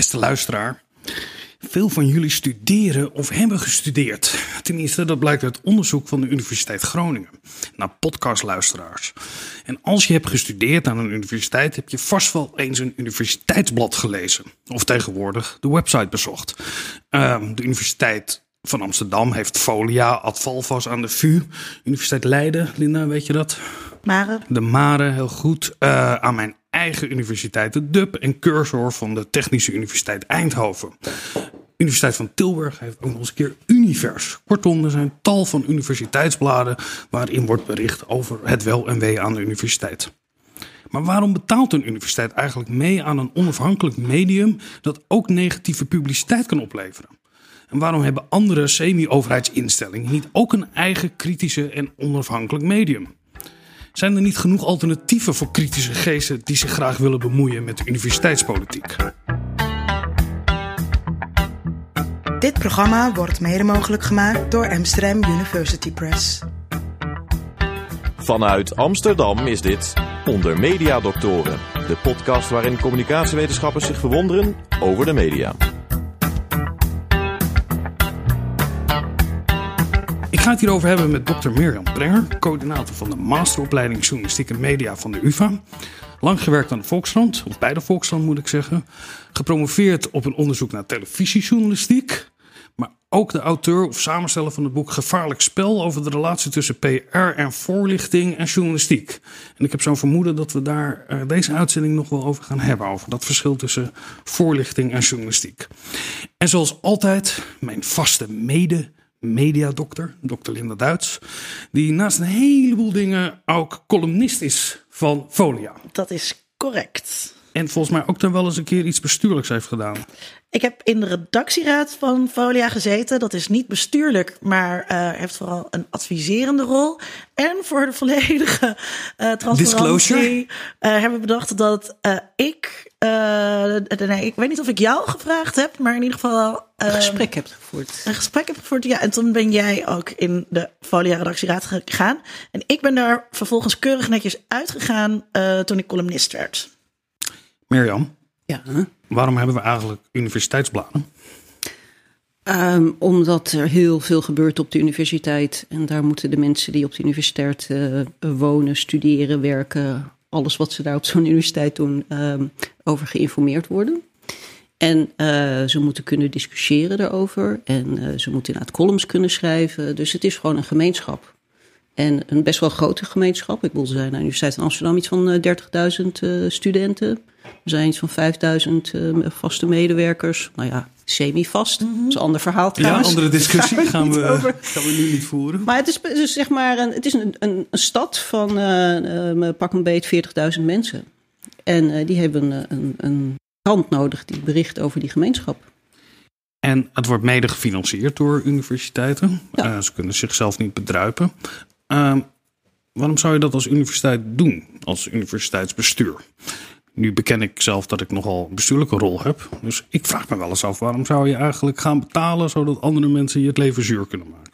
Beste luisteraar, veel van jullie studeren of hebben gestudeerd. Tenminste, dat blijkt uit onderzoek van de Universiteit Groningen naar podcastluisteraars. En als je hebt gestudeerd aan een universiteit, heb je vast wel eens een universiteitsblad gelezen. Of tegenwoordig de website bezocht. Ehm, de Universiteit van Amsterdam heeft Folia, Advalvas aan de VU. Universiteit Leiden, Linda, weet je dat? Mare. De Mare, heel goed. Uh, aan mijn eigen universiteit, de DUB, en cursor van de Technische Universiteit Eindhoven. Universiteit van Tilburg heeft ook nog eens een keer Univers. Kortom, er zijn tal van universiteitsbladen waarin wordt bericht over het wel en wee aan de universiteit. Maar waarom betaalt een universiteit eigenlijk mee aan een onafhankelijk medium dat ook negatieve publiciteit kan opleveren? En waarom hebben andere semi-overheidsinstellingen niet ook een eigen kritische en onafhankelijk medium? Zijn er niet genoeg alternatieven voor kritische geesten die zich graag willen bemoeien met de universiteitspolitiek? Dit programma wordt mede mogelijk gemaakt door Amsterdam University Press. Vanuit Amsterdam is dit Onder Media Doctoren, de podcast waarin communicatiewetenschappers zich verwonderen over de media. Ga het hierover hebben met Dr. Mirjam Brenger, coördinator van de masteropleiding Journalistiek en Media van de UvA. Lang gewerkt aan de Volkskrant, of bij de Volkskrant moet ik zeggen. Gepromoveerd op een onderzoek naar televisiejournalistiek. Maar ook de auteur of samensteller van het boek Gevaarlijk Spel over de relatie tussen PR en voorlichting en journalistiek. En ik heb zo'n vermoeden dat we daar uh, deze uitzending nog wel over gaan hebben. Over dat verschil tussen voorlichting en journalistiek. En zoals altijd, mijn vaste mede mediadokter, dokter Linda Duits. Die naast een heleboel dingen ook columnist is van Folia. Dat is correct. En volgens mij ook dan wel eens een keer iets bestuurlijks heeft gedaan. Ik heb in de redactieraad van Folia gezeten. Dat is niet bestuurlijk, maar uh, heeft vooral een adviserende rol. En voor de volledige uh, transparantie uh, hebben we bedacht dat ik... nee, ik weet niet of ik jou gevraagd heb, maar in ieder geval... een gesprek hebt gevoerd. Een gesprek heb gevoerd, ja. En toen ben jij ook in de Folia-redactieraad gegaan. En ik ben daar vervolgens keurig netjes uitgegaan toen ik columnist werd. Mirjam, ja. waarom hebben we eigenlijk universiteitsbladen? Um, omdat er heel veel gebeurt op de universiteit. En daar moeten de mensen die op de universiteit uh, wonen, studeren, werken, alles wat ze daar op zo'n universiteit doen, um, over geïnformeerd worden. En uh, ze moeten kunnen discussiëren daarover. En uh, ze moeten inderdaad columns kunnen schrijven. Dus het is gewoon een gemeenschap. En een best wel grote gemeenschap. Ik bedoel, er zijn aan de Universiteit van Amsterdam iets van 30.000 studenten. Er zijn iets van 5000 uh, vaste medewerkers. Nou ja, semi-vast. Mm -hmm. Dat is een ander verhaal trouwens. Ja, andere discussie gaan, gaan, we, over. gaan we nu niet voeren. Maar het is dus zeg maar een, het is een, een, een stad van uh, uh, pak een beet 40.000 mensen. En die hebben een, een, een krant nodig die bericht over die gemeenschap. En het wordt mede gefinancierd door universiteiten. Ja. ze kunnen zichzelf niet bedruipen. Ehm, waarom zou je dat als universiteit doen, als universiteitsbestuur? Nu beken ik zelf dat ik nogal een bestuurlijke rol heb. Dus ik vraag me wel eens af, waarom zou je eigenlijk gaan betalen zodat andere mensen je het leven zuur kunnen maken?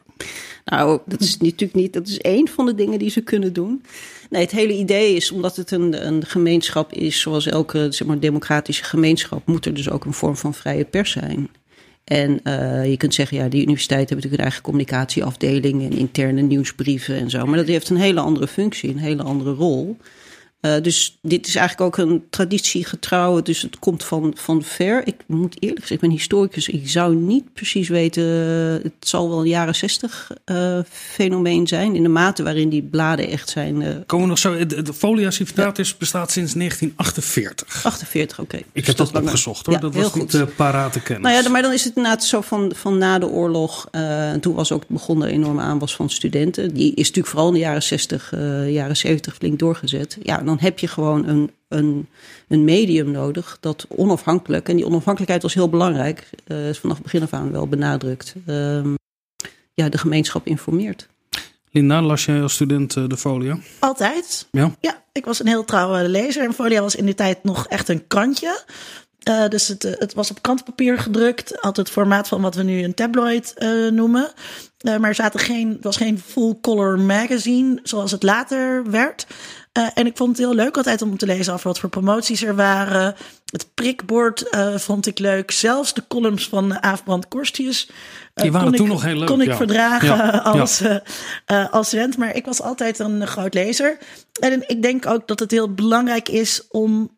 Nou, dat is natuurlijk niet, dat is één van de dingen die ze kunnen doen. Nee, het hele idee is, omdat het een, een gemeenschap is, zoals elke zeg maar, democratische gemeenschap, moet er dus ook een vorm van vrije pers zijn. En uh, je kunt zeggen, ja, die universiteit hebben natuurlijk een eigen communicatieafdeling en interne nieuwsbrieven en zo. Maar dat heeft een hele andere functie, een hele andere rol. Uh, dus dit is eigenlijk ook een traditiegetrouwe, dus het komt van, van ver. Ik moet eerlijk zeggen, ik ben historicus, ik zou niet precies weten, het zal wel een jaren zestig uh, fenomeen zijn, in de mate waarin die bladen echt zijn. Uh, Komen we nog zo, de, de Folia Civitatis ja. bestaat sinds 1948. 48, oké. Okay. Ik dus heb dat, dat opgezocht hoor, ja, dat was goed. niet parate kennis. Nou ja, maar dan is het inderdaad zo van, van na de oorlog, en toen was ook begonnen enorme aanwas van studenten. Die is natuurlijk vooral in de jaren 60, jaren 70 flink doorgezet. Ja, dan heb je gewoon een, een, een medium nodig dat onafhankelijk, en die onafhankelijkheid was heel belangrijk, uh, is vanaf het begin af aan wel benadrukt, uh, ja, de gemeenschap informeert. Linda, las jij als student uh, de Folia? Altijd. Ja? Ja, ik was een heel trouwe lezer en Folia was in die tijd nog echt een krantje. Uh, dus het, het, was op krantenpapier gedrukt. Altijd het formaat van wat we nu een tabloid uh, noemen. Uh, maar er zaten geen, het was geen full-color magazine zoals het later werd. Uh, en ik vond het heel leuk altijd om te lezen over wat voor promoties er waren. Het prikbord uh, vond ik leuk. Zelfs de columns van Aafbrand Korstius. Uh, Die waren toen nog heel leuk. Kon ik verdragen ja, als, ja. als student. Maar ik was altijd een groot lezer. En ik denk ook dat het heel belangrijk is om,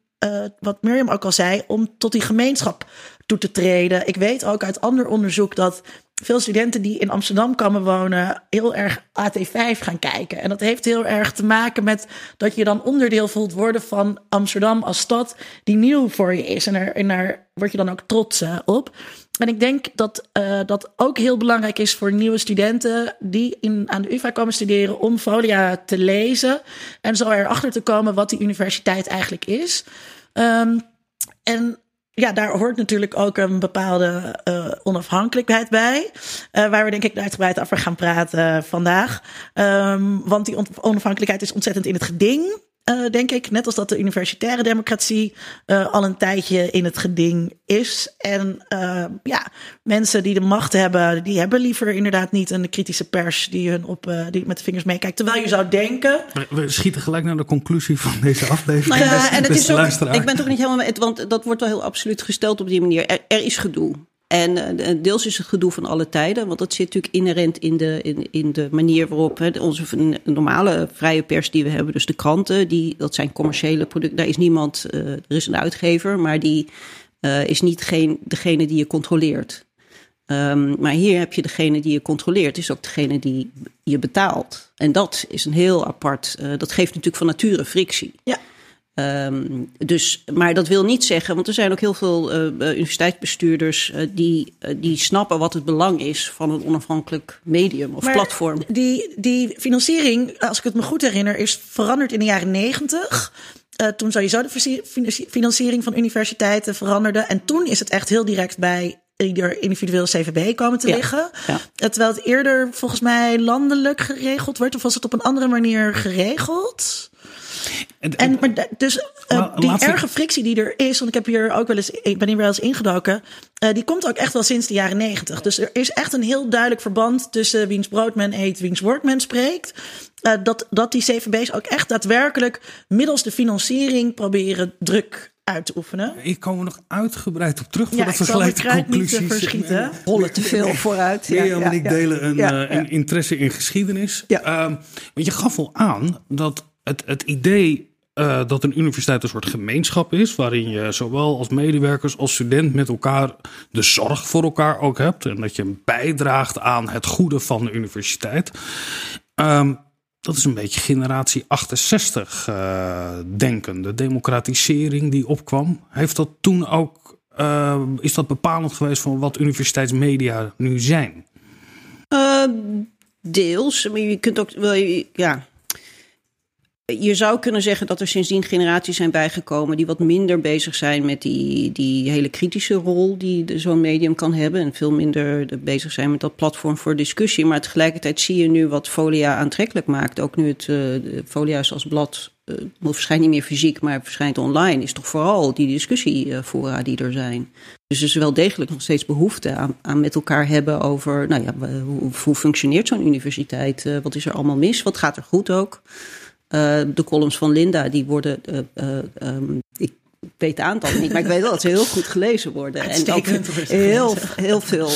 wat Mirjam ook al zei, om tot die gemeenschap toe te treden. Ik weet ook uit ander onderzoek dat veel studenten die in Amsterdam komen wonen, heel erg AT5 gaan kijken. En dat heeft heel erg te maken met dat je dan onderdeel voelt worden van Amsterdam als stad die nieuw voor je is. En daar, en daar word je dan ook trots uh, op. En ik denk dat uh, dat ook heel belangrijk is voor nieuwe studenten die in, aan de UvA komen studeren om Folia te lezen. En zo erachter te komen wat die universiteit eigenlijk is. Um, en ja, daar hoort natuurlijk ook een bepaalde uh, onafhankelijkheid bij. Uh, waar we denk ik uitgebreid over gaan praten vandaag. Um, want die onafhankelijkheid is ontzettend in het geding. Uh, denk ik. Net als dat de universitaire democratie uh, al een tijdje in het geding is. En uh, ja, mensen die de macht hebben, die hebben liever inderdaad niet een kritische pers die hun op die met de vingers meekijkt. Terwijl je zou denken. We schieten gelijk naar de conclusie van deze aflevering. Nou ja, en het is ook, ik ben toch niet helemaal want dat wordt wel heel absoluut gesteld op die manier. Er, er is gedoe. En uh, deels is het gedoe van alle tijden, want dat zit natuurlijk inherent in de, in, in de manier waarop hè, onze normale vrije pers die we hebben, dus de kranten, die, dat zijn commerciële producten. Daar is niemand, uh, er is een uitgever, maar die uh, is niet geen, degene die je controleert. Um, maar hier heb je degene die je controleert, is ook degene die je betaalt. En dat is een heel apart, dat geeft natuurlijk van nature frictie. Ja. Um, dus, maar dat wil niet zeggen, want er zijn ook heel veel uh, universiteitsbestuurders uh, die, uh, die snappen wat het belang is van een onafhankelijk medium of maar platform. Die, die financiering, als ik het me goed herinner, is veranderd in de jaren negentig. toen sowieso de financiering van universiteiten veranderde. En toen is het echt heel direct bij ieder individueel CVB komen te ja, liggen. Ja. Terwijl het eerder volgens mij landelijk geregeld werd, of was het op een andere manier geregeld? En, en, maar dus uh, die erge frictie die er is, want ik heb hier ook wel eens, ik ben hier wel eens ingedoken, uh, die komt ook echt wel sinds de jaren negentig. Dus er is echt een heel duidelijk verband tussen wiens brood men eet, wiens woord men spreekt. Uh, dat, dat die CVB's ook echt daadwerkelijk middels de financiering proberen druk uit te oefenen. Ik kom er nog uitgebreid op terug voor ja, de vergelijkende conclusies. Niet te verschieten. Rollen te veel vooruit. Ja, ja, en ik delen een, ja, een interesse in geschiedenis. Ja. Um, want je gaf al aan dat het, idee uh, dat een universiteit een soort gemeenschap is, waarin je zowel als medewerkers als student met elkaar de zorg voor elkaar ook hebt en dat je bijdraagt aan het goede van de universiteit. Um, dat is een beetje generatie 68 uh, denken, de democratisering die opkwam. Heeft dat toen ook, uh, is dat bepalend geweest van wat universiteitsmedia nu zijn? Deels, maar je kunt ook wel, ja, je zou kunnen zeggen dat er sindsdien generaties zijn bijgekomen die wat minder bezig zijn met die, die hele kritische rol die zo'n medium kan hebben. En veel minder bezig zijn met dat platform voor discussie. Maar tegelijkertijd zie je nu wat Folia aantrekkelijk maakt. Ook nu het uh, Folia als blad uh, verschijnt niet meer fysiek, maar verschijnt online. Is toch vooral die discussiefora die er zijn. Dus er is wel degelijk nog steeds behoefte aan, aan met elkaar hebben over nou ja, hoe, functioneert zo'n universiteit? Uh, wat is er allemaal mis? Wat gaat er goed ook? Uh, de columns van Linda, die worden. Uh, uh, um, ik weet het aantal niet, maar ik weet wel dat ze heel goed gelezen worden. en ook heel, heel veel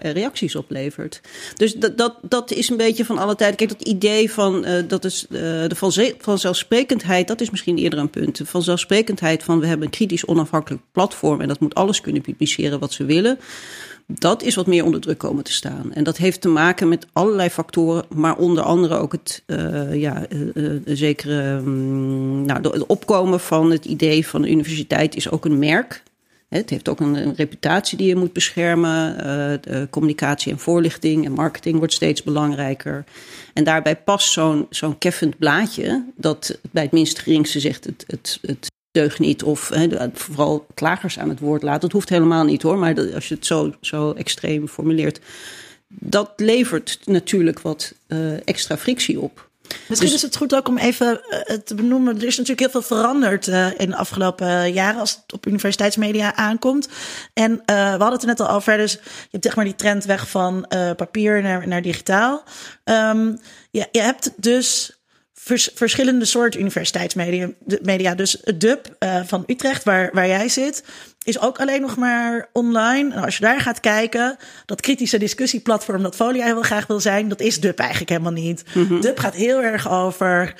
reacties oplevert. Dus dat, dat, dat is een beetje van alle tijd. Kijk, dat idee van dat is de vanzelfsprekendheid, dat is misschien eerder een punt. De vanzelfsprekendheid van we hebben een kritisch onafhankelijk platform en dat moet alles kunnen publiceren wat ze willen dat is wat meer onder druk komen te staan. En dat heeft te maken met allerlei factoren, maar onder andere ook het ja, zekere um, nou, het opkomen van het idee van de universiteit is ook een merk. Het heeft ook een, reputatie die je moet beschermen. Uh, communicatie en voorlichting en marketing wordt steeds belangrijker. En daarbij past zo'n zo'n keffend blaadje, dat bij het minst geringste zegt het, het, het deugt niet. Of vooral klagers aan het woord laten. Dat hoeft helemaal niet hoor. Maar als je het zo, zo extreem formuleert. Dat levert natuurlijk wat uh, extra frictie op. Misschien dus, is het goed ook om even uh, te benoemen. Er is natuurlijk heel veel veranderd uh, in de afgelopen jaren als het op universiteitsmedia aankomt. En uh, we hadden het er net al over. Dus je hebt zeg maar die trend weg van papier naar, naar digitaal. Um, je, je hebt dus verschillende soorten universiteitsmedia. Media. Dus het DUB van Utrecht, waar, waar jij zit, is ook alleen nog maar online. En als je daar gaat kijken, dat kritische discussieplatform dat Folia heel graag wil zijn, dat is DUB eigenlijk helemaal niet. Mm DUB gaat heel erg over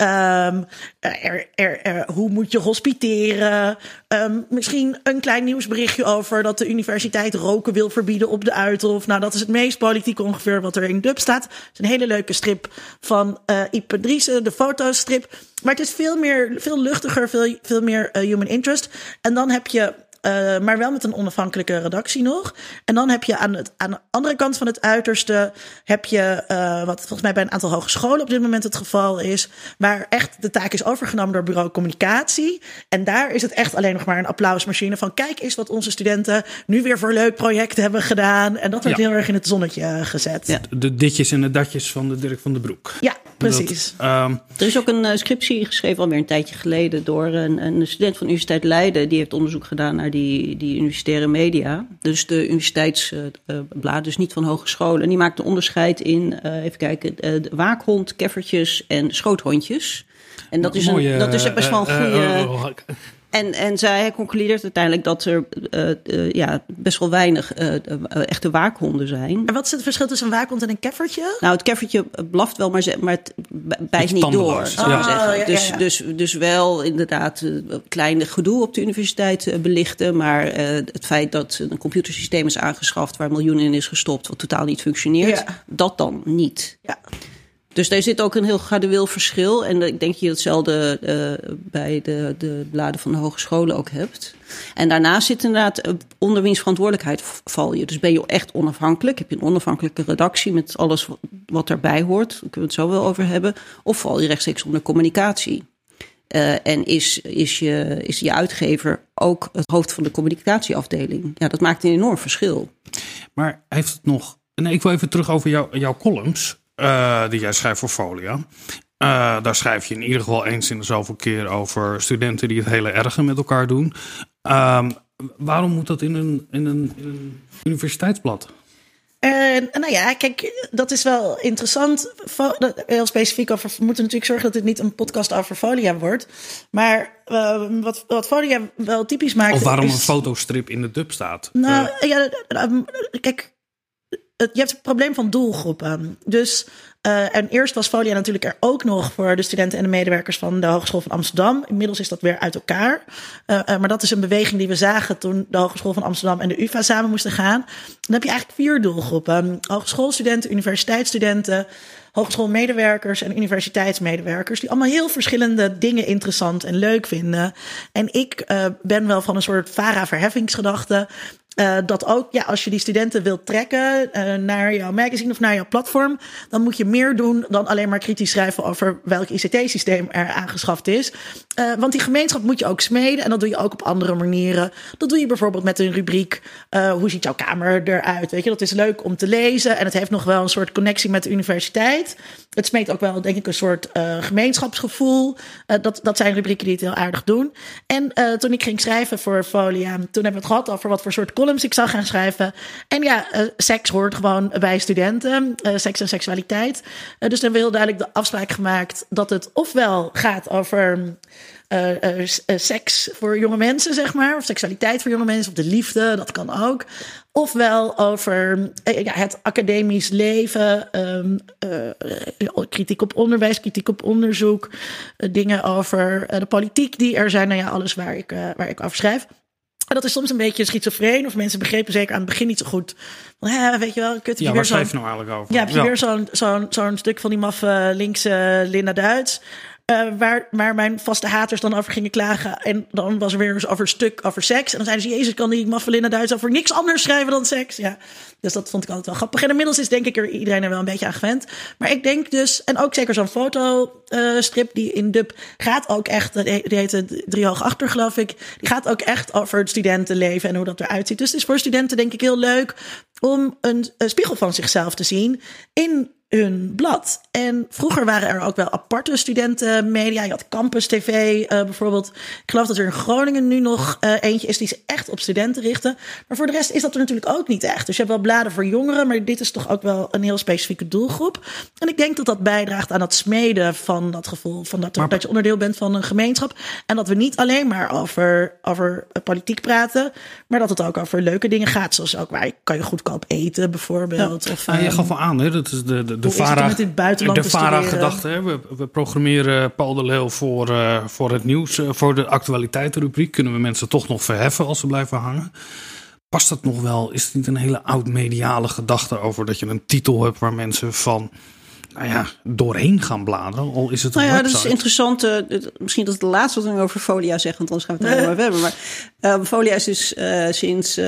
Um, er, er, er, hoe moet je hospiteren? Um, misschien een klein nieuwsberichtje over dat de universiteit roken wil verbieden op de Uithof. Nou, dat is het meest politiek ongeveer wat er in Dub staat. Het is een hele leuke strip van uh, Ipe Driessen, de fotostrip. Maar het is veel meer, veel luchtiger, veel, veel meer uh, human interest. En dan heb je uh, maar wel met een onafhankelijke redactie nog. En dan heb je aan, het, aan de andere kant van het uiterste, heb je, uh, wat volgens mij bij een aantal hogescholen op dit moment het geval is, waar echt de taak is overgenomen door bureau communicatie. En daar is het echt alleen nog maar een applausmachine van kijk eens wat onze studenten nu weer voor leuk project hebben gedaan. En dat wordt heel erg in het zonnetje gezet. Ja. De ditjes en de datjes van de Dirk van de Broek. Ja, precies. Dat, um... Er is ook een uh, scriptie geschreven alweer een tijdje geleden door een, een student van de Universiteit Leiden. Die heeft onderzoek gedaan naar die, die universitaire media. Dus de universiteitsblad, dus niet van hogescholen. En die maakt een onderscheid in, uh, even kijken, uh, waakhond, keffertjes en schoothondjes. En dat, is, een, dat is best wel een goede. En, en zij concludeert uiteindelijk dat er uh, uh, ja, best wel weinig uh, echte waakhonderen zijn. En wat is het verschil tussen een waakhond en een keffertje? Nou, het keffertje blaft wel, maar, maar het bijt niet door. Oh, ja. Ja, dus, dus, dus wel inderdaad kleine gedoe op de universiteit belichten. Maar het feit dat een computersysteem is aangeschaft waar miljoenen in is gestopt, wat totaal niet functioneert, dat dan niet. Ja. Dus daar zit ook een heel gradueel verschil. En ik denk dat je hetzelfde uh, bij de, de bladen van de hogescholen ook hebt. En daarnaast zit inderdaad eh, onder wiens verantwoordelijkheid val je. Dus ben je echt onafhankelijk? Heb je een onafhankelijke redactie met alles wat erbij hoort? Daar kunnen we het zo wel over hebben. Of val je rechtstreeks onder communicatie? Uh, en is, is, je, is je uitgever ook het hoofd van de communicatieafdeling? Ja, dat maakt een enorm verschil. Maar heeft het nog. Nee, ik wil even terug over jou, jouw columns. Uh, die jij schrijft voor Folia. Uh, daar schrijf je in ieder geval eens in de zoveel keer over studenten die het hele erge met elkaar doen. Uh, waarom moet dat in een, in een, in een universiteitsblad? Uh, nou ja, kijk, dat is wel interessant. Heel specifiek over. We moeten natuurlijk zorgen dat dit niet een podcast over folia wordt. Maar uh, wat, wat folia wel typisch maakt. Of waarom een fotostrip in de dub staat. Nou uh. ja, kijk, je hebt het probleem van doelgroepen. Dus uh, en eerst was Folia natuurlijk er ook nog voor de studenten en de medewerkers van de Hogeschool van Amsterdam. Inmiddels is dat weer uit elkaar. Uh, uh, maar dat is een beweging die we zagen toen de Hogeschool van Amsterdam en de UvA samen moesten gaan. Dan heb je eigenlijk vier doelgroepen: hogeschoolstudenten, universiteitsstudenten, hogeschoolmedewerkers en universiteitsmedewerkers. Die allemaal heel verschillende dingen interessant en leuk vinden. En ik ben wel van een soort VARA-verheffingsgedachte. Uh, dat ook, ja, als je die studenten wilt trekken uh, naar jouw magazine of naar jouw platform, dan moet je meer doen dan alleen maar kritisch schrijven over welk ICT-systeem er aangeschaft is. Uh, want die gemeenschap moet je ook smeden en dat doe je ook op andere manieren. Dat doe je bijvoorbeeld met een rubriek, hoe ziet jouw kamer eruit? Weet je, dat is leuk om te lezen en het heeft nog wel een soort connectie met de universiteit. Het smeet ook wel, denk ik, een soort gemeenschapsgevoel. dat, dat zijn rubrieken die het heel aardig doen. En toen ik ging schrijven voor Folia, toen hebben we het gehad over wat voor soort columns ik zou gaan schrijven. En ja, uh, seks hoort gewoon bij studenten. Uh, seks en seksualiteit. Uh, dus dan heel duidelijk de afspraak gemaakt dat het ofwel gaat over seks voor jonge mensen, zeg maar. Of seksualiteit voor jonge mensen. Of de liefde, dat kan ook. Ofwel over ja, het academisch leven, um, kritiek op onderwijs, kritiek op onderzoek, dingen over de politiek die er zijn. Nou ja, alles waar ik, waar ik over schrijf. En dat is soms een beetje schizofreen. Of mensen begrepen zeker aan het begin niet zo goed. Van, hè, weet je wel, kut, ja, waar schrijf je nou eigenlijk over? Ja, heb je weer zo'n zo'n zo'n stuk van die maffe linkse Linda Duits. Uh, waar, waar mijn vaste haters dan over gingen klagen. En dan was er weer eens over stuk over seks. En dan zeiden ze, jezus, kan die Maffelina Duits over niks anders schrijven dan seks? Ja, dus dat vond ik altijd wel grappig. En inmiddels is denk ik er iedereen er wel een beetje aan gewend. Maar ik denk dus, en ook zeker zo'n fotostrip uh, die in Dub gaat ook echt, die heet Drie Hoog Achter geloof ik. Die gaat ook echt over het studentenleven en hoe dat eruit ziet. Dus het is voor studenten denk ik heel leuk om een, een spiegel van zichzelf te zien in hun blad. En vroeger waren er ook wel aparte studentenmedia. Je had Campus TV uh, bijvoorbeeld. Ik geloof dat er in Groningen nu nog uh, eentje is die zich echt op studenten richten. Maar voor de rest is dat er natuurlijk ook niet echt. Dus je hebt wel bladen voor jongeren, maar dit is toch ook wel een heel specifieke doelgroep. En ik denk dat dat bijdraagt aan het smeden van dat gevoel van dat, er, dat je onderdeel bent van een gemeenschap. En dat we niet alleen maar over, over politiek praten, maar dat het ook over leuke dingen gaat. Zoals ook waar kan je goedkoop eten bijvoorbeeld. Ja. Of, je gaf wel aan, hè? dat is de, de, de VARA, de VARA-gedachte. We, we programmeren Paul de Leeuw voor, uh, voor het nieuws, uh, voor de actualiteitenrubriek. Kunnen we mensen toch nog verheffen als ze blijven hangen? Past dat nog wel? Is het niet een hele oud-mediale gedachte over dat je een titel hebt waar mensen van nou ja, doorheen gaan bladeren. Al is het nou ja, dat is interessant. Uh, misschien dat het de laatste wat ik over Folia zeg, want anders gaan we het er over hebben. Maar uh, Folia is dus uh, sinds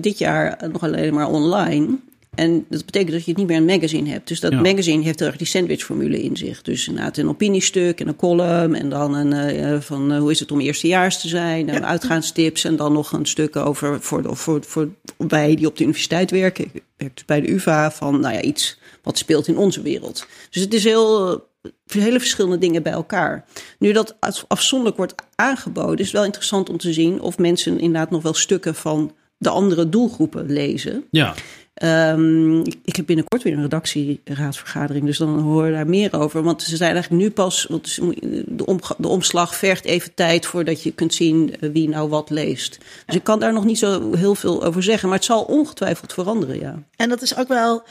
dit jaar nog alleen maar online. En dat betekent dat je het niet meer een magazine hebt. Dus dat ja. magazine heeft heel erg die sandwichformule in zich. Dus inderdaad een opiniestuk en een column. En dan een uh, van uh, hoe is het om eerstejaars te zijn. En ja. uitgaanstips. En dan nog een stuk over voor, de, voor, voor wij die op de universiteit werken. Ik werk dus bij de UvA van nou ja, iets wat speelt in onze wereld. Dus het is heel hele verschillende dingen bij elkaar. Nu dat afzonderlijk wordt aangeboden, is het wel interessant om te zien of mensen inderdaad nog wel stukken van de andere doelgroepen lezen. Ja. Um, ik heb binnenkort weer een redactieraadsvergadering, dus dan hoor daar meer over. Want ze zijn eigenlijk nu pas, want de, om, de omslag vergt even tijd voordat je kunt zien wie nou wat leest. Dus ik kan daar nog niet zo heel veel over zeggen, maar het zal ongetwijfeld veranderen, ja. En dat is ook wel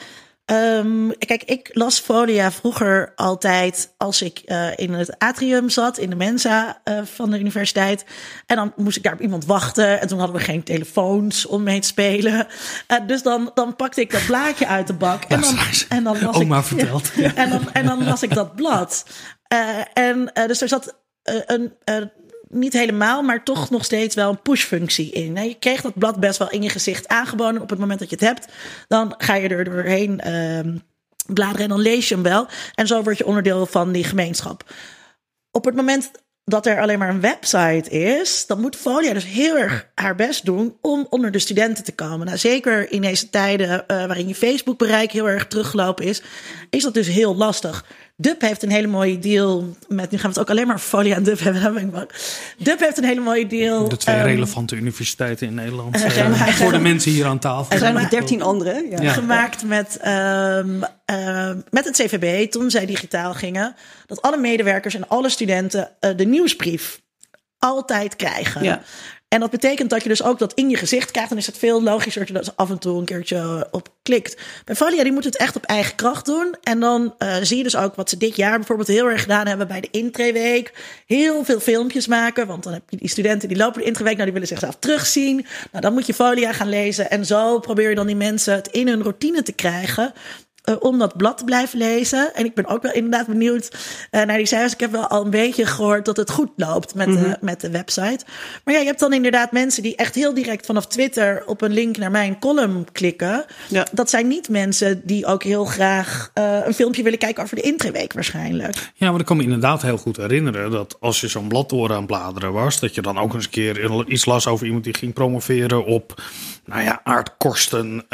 Um, kijk, ik las Folia vroeger altijd als ik uh, in het atrium zat, in de mensa uh, van de universiteit. En dan moest ik daar op iemand wachten. En toen hadden we geen telefoons om mee te spelen. Uh, dus dan, dan pakte ik dat blaadje uit de bak. En dan, en dan las Oma ik, verteld. Ja, en, dan, en dan las ik dat blad. en dus er zat een niet helemaal, maar toch nog steeds wel een push-functie in. Je kreeg dat blad best wel in je gezicht aangeboden op het moment dat je het hebt. Dan ga je er doorheen uh, bladeren en dan lees je hem wel. En zo word je onderdeel van die gemeenschap. Op het moment dat er alleen maar een website is, dan moet Folia dus heel erg haar best doen om onder de studenten te komen. Nou, zeker in deze tijden uh, waarin je Facebook-bereik heel erg teruggelopen is, is dat dus heel lastig. Dub heeft een hele mooie deal met. Nu gaan we het ook alleen maar Folia en Dub hebben. Dub heeft een hele mooie deal. De twee um, relevante universiteiten in Nederland. Uh, uh, voor de mensen hier aan tafel. Er zijn nog dertien andere. Ja. Ja. Gemaakt met, um, met het CVB toen zij digitaal gingen. Dat alle medewerkers en alle studenten uh, de nieuwsbrief altijd krijgen. Ja. En dat betekent dat je dus ook dat in je gezicht krijgt. Dan is het veel logischer dat je er af en toe een keertje op klikt. Bij Valia, die moet het echt op eigen kracht doen. En dan uh, zie je dus ook wat ze dit jaar bijvoorbeeld heel erg gedaan hebben bij de intreeweek. Heel veel filmpjes maken. Want dan heb je die studenten die lopen de intreeweek. Nou, die willen zichzelf terugzien. Nou, dan moet je Folia gaan lezen. En zo probeer je dan die mensen het in hun routine te krijgen. Uh, om dat blad te blijven lezen. En ik ben ook wel inderdaad benieuwd uh, naar die cijfers. Ik heb wel al een beetje gehoord dat het goed loopt met, de, met de website. Maar ja, je hebt dan inderdaad mensen die echt heel direct vanaf Twitter op een link naar mijn column klikken. Ja. Dat zijn niet mensen die ook heel graag uh, een filmpje willen kijken over de intreweek waarschijnlijk. Ja, maar ik kan me inderdaad heel goed herinneren dat als je zo'n blad door aan bladeren was, dat je dan ook eens een keer iets las over iemand die ging promoveren op, nou ja, aardkorsten.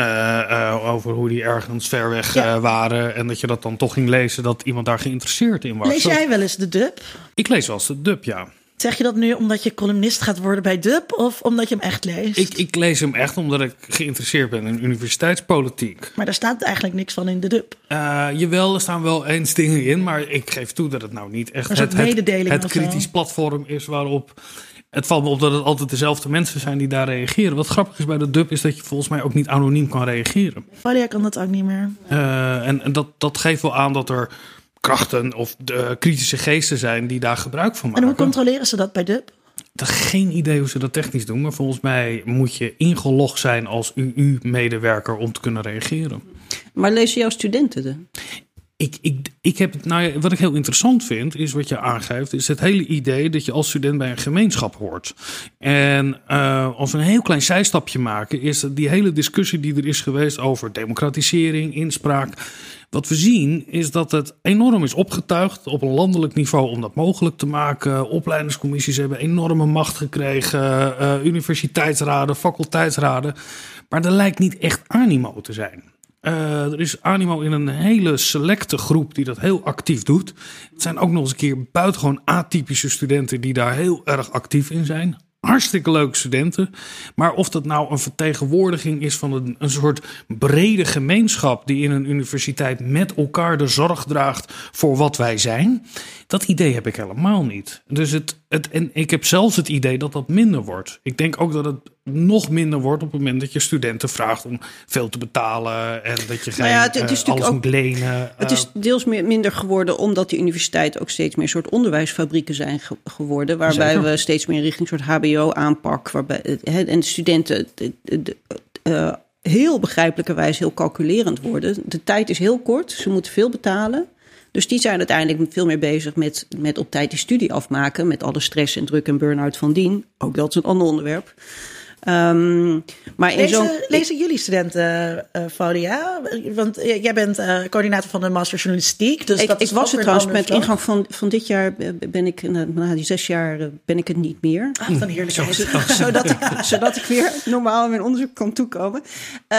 over hoe die ergens ver weg ja. uh, waren. En dat je dat dan toch ging lezen dat iemand daar geïnteresseerd in was. Lees jij wel eens de dub? Ik lees wel eens de dub, ja. Zeg je dat nu omdat je columnist gaat worden bij Dub of omdat je hem echt leest? Ik, ik lees hem echt omdat ik geïnteresseerd ben in universiteitspolitiek. Maar daar staat eigenlijk niks van in de Dub. Uh, jawel, er staan wel eens dingen in, maar ik geef toe dat het nou niet echt het, het, het kritisch platform is waarop het valt me op dat het altijd dezelfde mensen zijn die daar reageren. Wat grappig is bij de dub is dat je volgens mij ook niet anoniem kan reageren. Valia kan dat ook niet meer. Uh, en en dat, dat geeft wel aan dat er krachten of de kritische geesten zijn die daar gebruik van maken. En hoe controleren ze dat bij dub? Ik heb geen idee hoe ze dat technisch doen, maar volgens mij moet je ingelogd zijn als UU-medewerker om te kunnen reageren. Maar lezen jouw studenten de? Ik, ik, ik heb, nou, wat ik heel interessant vind, is wat je aangeeft, is het hele idee dat je als student bij een gemeenschap hoort. En uh, als we een heel klein zijstapje maken, is die hele discussie die er is geweest over democratisering, inspraak. Wat we zien is dat het enorm is opgetuigd op een landelijk niveau om dat mogelijk te maken. Opleidingscommissies hebben enorme macht gekregen, uh, universiteitsraden, faculteitsraden. Maar er lijkt niet echt animo te zijn. Uh, er is animo in een hele selecte groep die dat heel actief doet. Het zijn ook nog eens een keer buitengewoon atypische studenten die daar heel erg actief in zijn hartstikke leuke studenten. Maar of dat nou een vertegenwoordiging is van een, een soort brede gemeenschap die in een universiteit met elkaar de zorg draagt voor wat wij zijn, dat idee heb ik helemaal niet. Dus het, het, en ik heb zelfs het idee dat dat minder wordt. Ik denk ook dat het nog minder wordt op het moment dat je studenten vraagt om veel te betalen en dat je nou geen, het, is uh, alles ook, moet lenen. Het is eh. deels meer, minder geworden omdat de universiteiten ook steeds meer soort onderwijsfabrieken zijn geworden, waarbij we steeds meer richting soort HBO-aanpak, waarbij en de studenten de, de, uh, heel begrijpelijkerwijs heel calculerend worden. De tijd is heel kort, ze moeten veel betalen. Dus die zijn uiteindelijk veel meer bezig met, met op tijd die studie afmaken. Met alle stress en druk en burn-out van dien. Ook dat is een ander onderwerp. Um, maar in lezen, lezen jullie studenten uh, Folia? Want jij bent uh, coördinator van de Master Journalistiek. Dus ik, dat ik was het trouwens met ingang van, van dit jaar ben ik, na die zes jaar ben ik het niet meer. Ach, dan heerlijk. Zo, zodat, ik, zodat ik weer normaal in mijn onderzoek kan toekomen. Uh,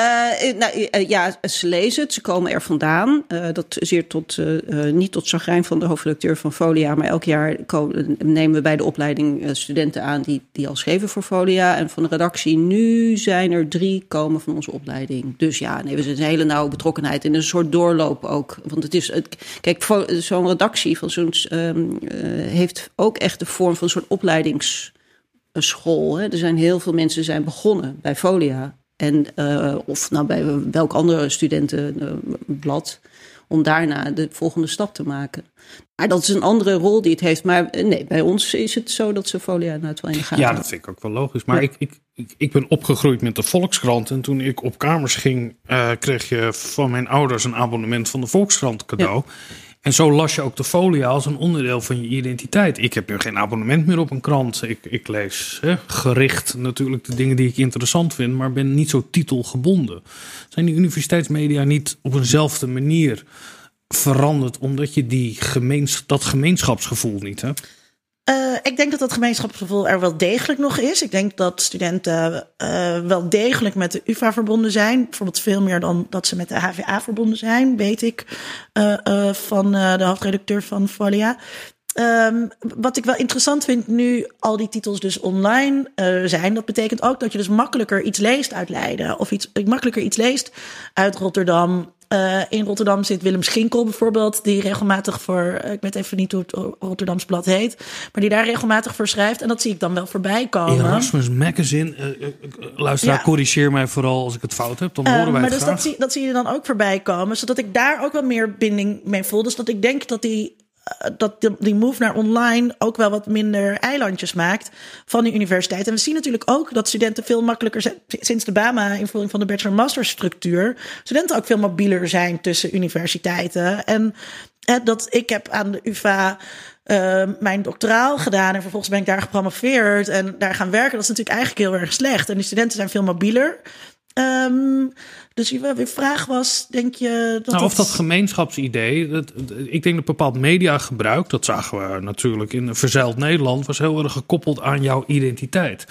nou, ja, ze lezen het, ze komen er vandaan. dat zeer tot, niet tot chagrijn van de hoofdredacteur van Folia, maar elk jaar komen, nemen we bij de opleiding studenten aan die, die al schreven voor Folia en van de redactie nu zijn er drie komen van onze opleiding. Dus ja, nee, we zijn een hele nauwe betrokkenheid in een soort doorloop ook. Want het is, het, kijk, zo'n redactie van zo'n um, heeft ook echt de vorm van een soort opleidingsschool. Hè. Er zijn heel veel mensen zijn begonnen bij Folia. En, uh, of nou bij welk andere studentenblad om daarna de volgende stap te maken. Maar dat is een andere rol die het heeft. Maar eh, nee, bij ons is het zo dat ze folia nou wel in de gaten Ja, dat vind ik ook wel logisch. Maar ik, ik, ik, ben opgegroeid met de Volkskrant. En toen ik op kamers ging, uh, kreeg je van mijn ouders een abonnement van de Volkskrant cadeau. En zo las je ook de folia als een onderdeel van je identiteit. Ik heb nu geen abonnement meer op een krant. Ik, ik lees hè, gericht natuurlijk de dingen die ik interessant vind, maar ben niet zo titelgebonden. Zijn die universiteitsmedia niet op eenzelfde manier veranderd omdat je die gemeens, dat gemeenschapsgevoel niet hebt? Uh, ik denk dat dat gemeenschapsgevoel er wel degelijk nog is. Ik denk dat studenten uh, wel degelijk met de UvA verbonden zijn. Bijvoorbeeld veel meer dan dat ze met de HVA verbonden zijn, weet ik uh, van de hoofdredacteur van Folia. Um, wat ik wel interessant vind nu al die titels dus online zijn, dat betekent ook dat je dus makkelijker iets leest uit Leiden of iets, makkelijker iets leest uit Rotterdam uh, in Rotterdam zit Willem Schinkel bijvoorbeeld, die regelmatig voor, eh, ik weet even niet hoe het Rotterdams blad heet, maar die daar regelmatig voor schrijft. En dat zie ik dan wel voorbij komen. Erasmus Magazine, uh, luisteraar, ja. corrigeer mij vooral als ik het fout heb, dan horen wij maar het dus Dat zie, dat zie je dan ook voorbij komen, zodat ik daar ook wel meer binding mee voel. Dus dat ik denk dat die eh, dat die move naar online ook wel wat minder eilandjes maakt van de universiteit. En we zien natuurlijk ook dat studenten veel makkelijker zijn, sinds de BAMA-invoering van de bachelor-master structuur, studenten ook veel mobieler zijn tussen universiteiten. En dat ik heb aan de UvA uh, mijn doctoraal gedaan en vervolgens ben ik daar gepromoveerd en daar gaan werken. Dat is natuurlijk eigenlijk heel erg slecht. En die studenten zijn veel mobieler. Um, dus je vraag was, denk je... Dat nou, of dat gemeenschapsidee, dat, ik denk dat bepaald mediagebruik... dat zagen we natuurlijk in verzeild Nederland... was heel erg gekoppeld aan jouw identiteit.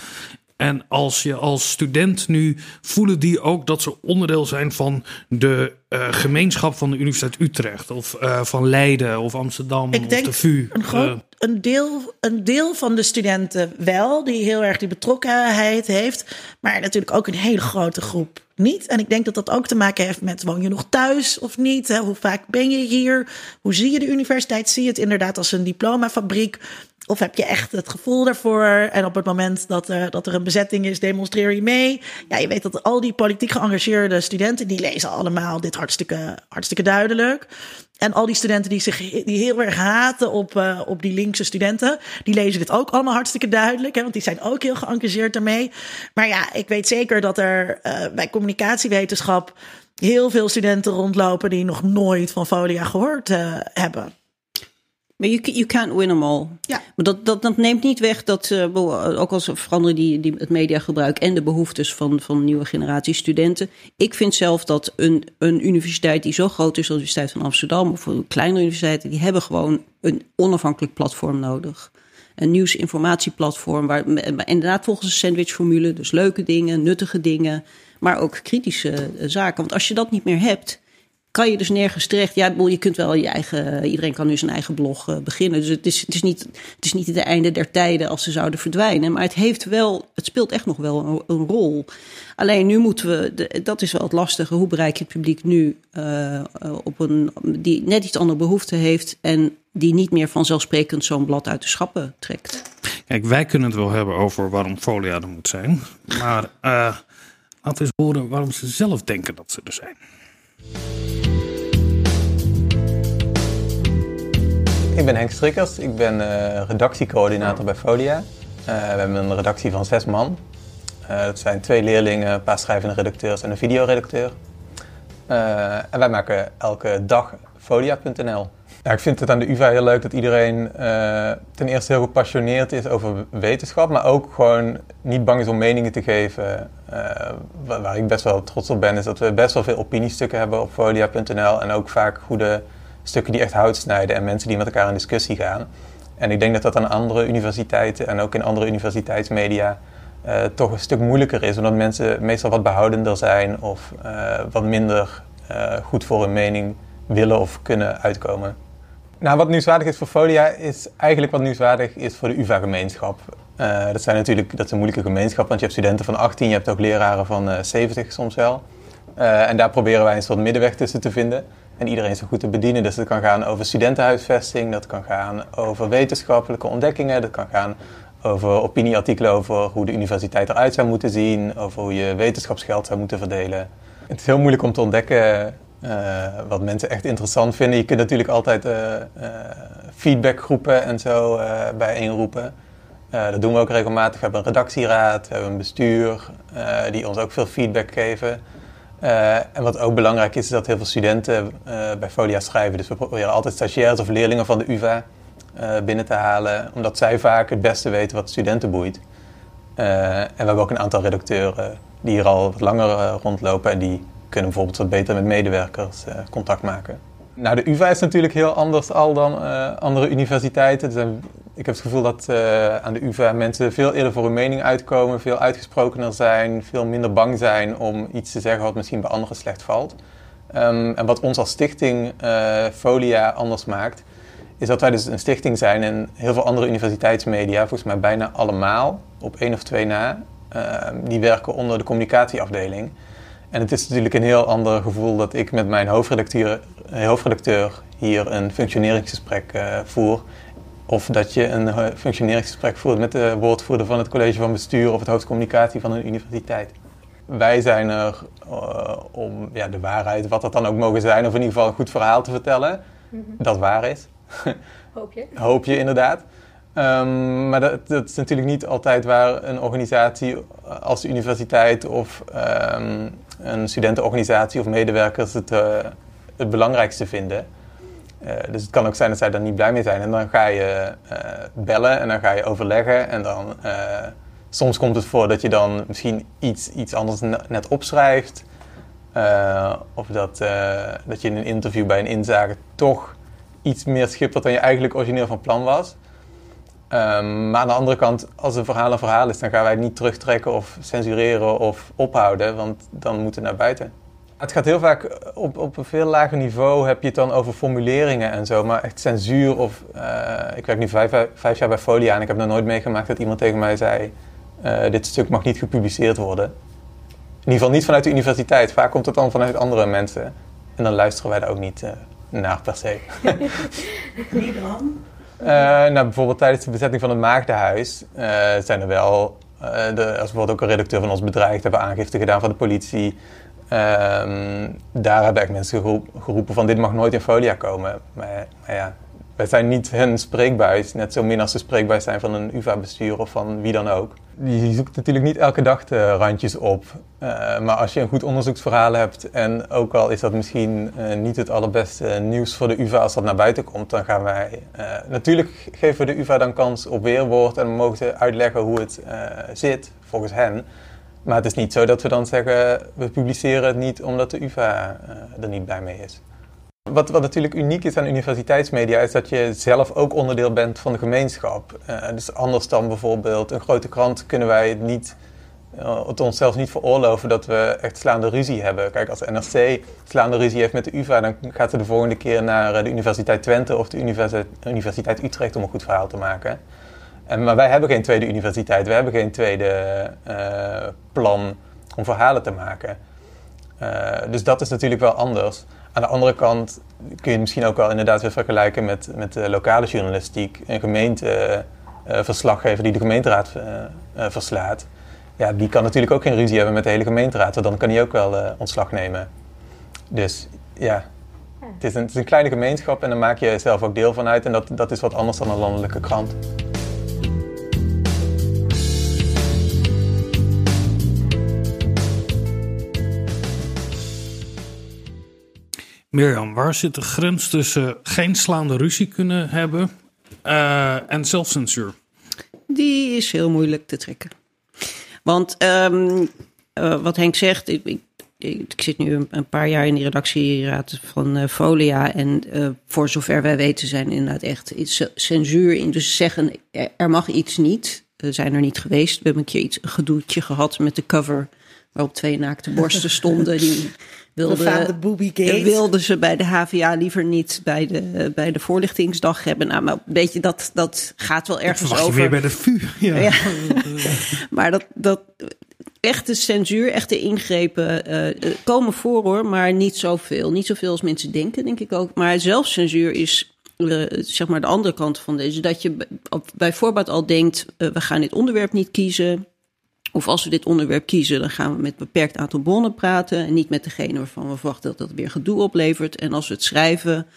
En als je als student nu voelen die ook dat ze onderdeel zijn van de uh, gemeenschap van de Universiteit Utrecht of uh, van Leiden of Amsterdam Ik of denk de VU. Een, groot, uh, een, deel, een deel van de studenten wel, die heel erg die betrokkenheid heeft, maar natuurlijk ook een hele grote groep niet. En ik denk dat dat ook te maken heeft met woon je nog thuis of niet? Hè? Hoe vaak ben je hier? Hoe zie je de universiteit? Zie je het inderdaad als een diplomafabriek? Of heb je echt het gevoel daarvoor? En op het moment dat er, dat er een bezetting is, demonstreer je mee. Ja, je weet dat al die politiek geëngageerde studenten, die lezen allemaal dit hartstikke, hartstikke duidelijk. En al die studenten die zich die heel erg haten op, uh, op die linkse studenten, die lezen dit ook allemaal hartstikke duidelijk. Hè, want die zijn ook heel geëngageerd daarmee. Maar ja, ik weet zeker dat er uh, bij communicatiewetenschap heel veel studenten rondlopen die nog nooit van Folia gehoord hebben. Maar you, you can't win them all. Ja. Maar dat, dat, dat neemt niet weg dat, uh, ook als veranderen die, die het mediagebruik en de behoeftes van, van nieuwe generatie studenten. Ik vind zelf dat een, een universiteit die zo groot is als de Universiteit van Amsterdam of een kleinere universiteiten, die hebben gewoon een onafhankelijk platform nodig. een nieuwsinformatieplatform. Waar inderdaad volgens een sandwichformule, dus leuke dingen, nuttige dingen, maar ook kritische zaken. Want als je dat niet meer hebt kan je dus nergens terecht. Ja, je kunt wel je eigen. Iedereen kan nu zijn eigen blog uh, beginnen. Dus het is, het, is niet, het is niet het einde der tijden als ze zouden verdwijnen. Maar het heeft wel. Het speelt echt nog wel een, rol. Alleen nu moeten we. dat is wel het lastige. Hoe bereik je het publiek nu uh, op een. die net iets andere behoefte heeft. En die niet meer vanzelfsprekend zo'n blad uit de schappen trekt. Kijk, wij kunnen het wel hebben over waarom folia er moet zijn. Maar uh, laten we eens horen waarom ze zelf denken dat ze er zijn. Ik ben Henk Strikkers, ik ben uh, redactiecoördinator bij Folia. Uh, we hebben een redactie van zes man. Uh, dat zijn twee leerlingen, een paar schrijvende redacteurs en een videoredacteur. en wij maken elke dag folia.nl. Ja, ik vind het aan de UvA heel leuk dat iedereen ten eerste heel gepassioneerd is over wetenschap, maar ook gewoon niet bang is om meningen te geven. waar ik best wel trots op ben, is dat we best wel veel opiniestukken hebben op folia.nl en ook vaak goede stukken die echt hout snijden en mensen die met elkaar in discussie gaan. En ik denk dat dat aan andere universiteiten en ook in andere universiteitsmedia uh, toch een stuk moeilijker is, omdat mensen meestal wat behoudender zijn of uh, wat minder uh, goed voor hun mening willen of kunnen uitkomen. Nou, wat nieuwswaardig is voor Folia is eigenlijk wat nieuwswaardig is voor de UvA-gemeenschap. dat zijn natuurlijk dat is een moeilijke gemeenschap, want je hebt studenten van 18, je hebt ook leraren van 70 soms wel. en daar proberen wij een soort middenweg tussen te vinden en iedereen zo goed te bedienen. Dus het kan gaan over studentenhuisvesting, dat kan gaan over wetenschappelijke ontdekkingen, dat kan gaan over opinieartikelen over hoe de universiteit eruit zou moeten zien, over hoe je wetenschapsgeld zou moeten verdelen. Het is heel moeilijk om te ontdekken uh, wat mensen echt interessant vinden. Je kunt natuurlijk altijd uh, uh, feedbackgroepen en zo bijeenroepen. dat doen we ook regelmatig. We hebben een redactieraad, we hebben een bestuur die ons ook veel feedback geven. Uh, en wat ook belangrijk is, is dat heel veel studenten uh, bij Folia schrijven. Dus we proberen altijd stagiairs of leerlingen van de UvA uh, binnen te halen, omdat zij vaak het beste weten wat studenten boeit. en we hebben ook een aantal redacteuren die hier al wat langer rondlopen en die kunnen bijvoorbeeld wat beter met medewerkers contact maken. Nou, de UvA is natuurlijk heel anders al dan andere universiteiten. Zijn, ik heb het gevoel dat aan de UvA mensen veel eerder voor hun mening uitkomen, veel uitgesprokener zijn, veel minder bang zijn om iets te zeggen wat misschien bij anderen slecht valt. Um, en wat ons als stichting uh, Folia anders maakt, is dat wij dus een stichting zijn en heel veel andere universiteitsmedia, volgens mij bijna allemaal, op één of twee na, uh, die werken onder de communicatieafdeling. En het is natuurlijk een heel ander gevoel dat ik met mijn hoofdredacteur, hoofdredacteur hier een functioneringsgesprek uh, voer of dat je een eh, functioneringsgesprek voert met de woordvoerder van het college van bestuur of het hoofdcommunicatie van een universiteit. Wij zijn er uh, om ja, de waarheid, wat dat dan ook mogen zijn, of in ieder geval een goed verhaal te vertellen. Mm -hmm. Dat waar is. Hoop je. Hoop je inderdaad. Um, maar dat, dat, is natuurlijk niet altijd waar een organisatie als de universiteit of um, een studentenorganisatie of medewerkers het, uh, het belangrijkste vinden. Uh, dus het kan ook zijn dat zij er niet blij mee zijn. En dan ga je uh, bellen en dan ga je overleggen. En dan soms komt het voor dat je dan misschien iets, iets anders net opschrijft. of dat, dat je in een interview bij een inzage toch iets meer schippert dan je eigenlijk origineel van plan was. Um, maar aan de andere kant, als een verhaal een verhaal is, dan gaan wij het niet terugtrekken of censureren of ophouden, want dan moet het naar buiten. Het gaat heel vaak op, op een veel lager niveau heb je het dan over formuleringen en zo. Maar echt censuur of... Uh, ik werk nu vijf, vijf, jaar bij Folia en ik heb nog nooit meegemaakt dat iemand tegen mij zei... Uh, dit stuk mag niet gepubliceerd worden. In ieder geval niet vanuit de universiteit. Vaak komt het dan vanuit andere mensen. En dan luisteren wij daar ook niet uh, naar per se. Wie dan? Nou, bijvoorbeeld tijdens de bezetting van het Maagdenhuis zijn er wel... de, als bijvoorbeeld ook een redacteur van ons bedrijf hebben aangifte gedaan van de politie... Um, daar hebben echt mensen geroepen van dit mag nooit in folia komen. Maar, maar ja, wij zijn niet hun spreekbuis, net zo min als ze spreekbuis zijn van een UvA-bestuur of van wie dan ook. Je zoekt natuurlijk niet elke dag de randjes op. Uh, maar als je een goed onderzoeksverhaal hebt en ook al is dat misschien uh, niet het allerbeste nieuws voor de UvA als dat naar buiten komt, dan gaan wij... Uh, natuurlijk geven we de UvA dan kans op weerwoord en mogen ze uitleggen hoe het zit volgens hen. Maar het is niet zo dat we dan zeggen, we publiceren het niet omdat de UvA er niet blij mee is. Wat, wat natuurlijk uniek is aan universiteitsmedia is dat je zelf ook onderdeel bent van de gemeenschap. Uh, dus anders dan bijvoorbeeld een grote krant kunnen wij het niet het ons zelfs niet veroorloven dat we echt slaande ruzie hebben. Kijk, als NRC slaande ruzie heeft met de UvA, dan gaat ze de volgende keer naar eh, de Universiteit Twente of de Universiteit, Utrecht om een goed verhaal te maken. En, maar wij hebben geen tweede universiteit, we hebben geen tweede plan om verhalen te maken. Dus dat is natuurlijk wel anders. Aan de andere kant kun je misschien ook wel inderdaad weer vergelijken met, met de lokale journalistiek. Een gemeenteverslaggever die de gemeenteraad verslaat ja, die kan natuurlijk ook geen ruzie hebben met de hele gemeenteraad. Want dan kan hij ook wel ontslag nemen. Dus ja, het is, een, het is, een, kleine gemeenschap en daar maak je zelf ook deel van uit. En dat, dat is wat anders dan een landelijke krant. Mirjam, waar zit de grens tussen geen slaande ruzie kunnen hebben uh, en zelfcensuur? Die is heel moeilijk te trekken. Want um, uh, wat Henk zegt, ik, ik, ik, zit nu een, paar jaar in de redactieraad van uh, Folia. En voor zover wij weten zijn inderdaad echt censuur in. Dus zeggen, er mag iets niet. We zijn er niet geweest. We hebben een keer iets, een gedoetje gehad met de cover waarop twee naakte borsten stonden. Die wilden, wilden ze bij de HVA liever niet bij de, bij de voorlichtingsdag hebben. Nou, maar een beetje dat, dat gaat wel ergens over. weer bij de VU. Ja. ja. maar dat, dat echte censuur, echte ingrepen uh, komen voor hoor, maar niet zoveel. Niet zoveel als mensen denken, denk ik ook. Maar zelfcensuur is uh, zeg maar de andere kant van deze. Dat je bij voorbaat al denkt, uh, we gaan dit onderwerp niet kiezen. Of als we dit onderwerp kiezen, dan gaan we met een beperkt aantal bronnen praten. En niet met degene waarvan we verwachten dat dat weer gedoe oplevert. En als we het schrijven,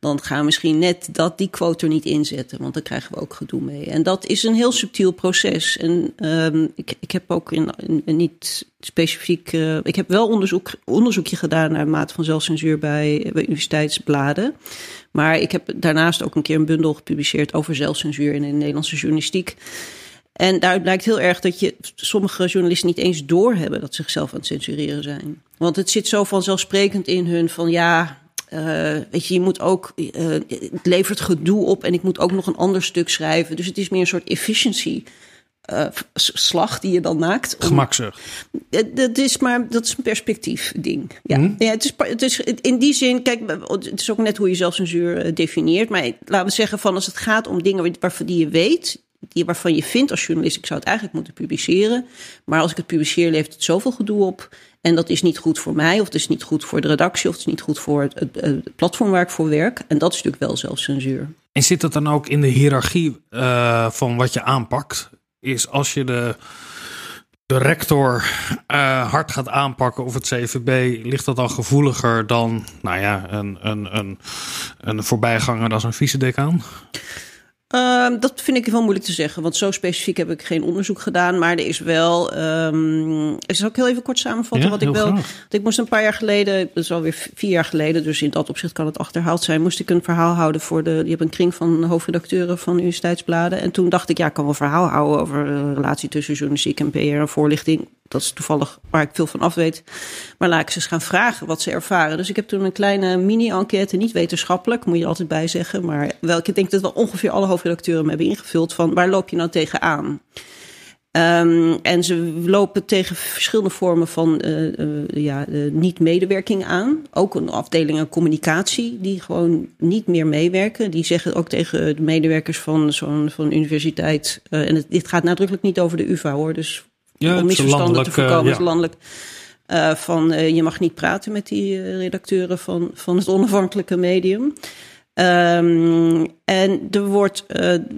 dan gaan we misschien net dat die quote er niet inzetten. Want dan krijgen we ook gedoe mee. En dat is een heel subtiel proces. En um, ik, ik heb ook in, niet specifiek. Uh, ik heb wel onderzoek, onderzoekje gedaan naar mate van zelfcensuur bij, bij universiteitsbladen. Maar ik heb daarnaast ook een keer een bundel gepubliceerd over zelfcensuur in de Nederlandse journalistiek. En daaruit blijkt heel erg dat je sommige journalisten niet eens doorhebben dat ze zichzelf aan het censureren zijn. Want het zit zo vanzelfsprekend in hun van ja, uh, weet je, je moet ook, uh, het levert gedoe op en ik moet ook nog een ander stuk schrijven. Dus het is meer een soort efficiency. Uh, slag die je dan maakt. Gemakzucht. Dat is maar dat is een perspectief ding. Ja, ja het, is, het is in die zin, kijk, het is ook net hoe je zelfcensuur definieert. Maar laten we zeggen van als het gaat om dingen waarvan die je weet, die waarvan je vindt als journalist, ik zou het eigenlijk moeten publiceren. Maar als ik het publiceer, levert het zoveel gedoe op. En dat is niet goed voor mij, of het is niet goed voor de redactie, of het is niet goed voor het, platform waar ik voor werk. En dat is natuurlijk wel zelfcensuur. En zit dat dan ook in de hiërarchie uh, van wat je aanpakt? Is als je de, de rector uh, hard gaat aanpakken of het CVB, ligt dat dan gevoeliger dan nou ja, een, een, een, een voorbijganger als een vice-decaan? Uh, dat vind ik wel moeilijk te zeggen, want zo specifiek heb ik geen onderzoek gedaan. Maar er is wel. Um, ik zal ook heel even kort samenvatten wat ik wel. Ik moest een paar jaar geleden, dat is alweer vier jaar geleden, dus in dat opzicht kan het achterhaald zijn. Moest ik een verhaal houden voor de. Je hebt een kring van hoofdredacteuren van universiteitsbladen. En toen dacht ik, ja, ik kan wel een verhaal houden over de relatie tussen journalistiek en PR en voorlichting. Dat is toevallig waar ik veel van af weet. Maar laat ik ze eens gaan vragen wat ze ervaren. Dus ik heb toen een kleine mini-enquête, niet wetenschappelijk, moet je altijd bij zeggen. Maar wel, ik denk dat wel ongeveer alle hoofdredacteuren hebben ingevuld van waar loop je nou tegenaan? Um, en ze lopen tegen verschillende vormen van uh, uh, ja, uh, niet-medewerking aan. Ook een afdeling communicatie die gewoon niet meer meewerken. Die zeggen ook tegen de medewerkers van zo'n van universiteit. en het, dit gaat nadrukkelijk niet over de UvA hoor. Dus ja, om misverstanden te voorkomen, ja. is landelijk. Uh, van uh, je mag niet praten met die uh, redacteuren van, van het onafhankelijke medium. Um, en er wordt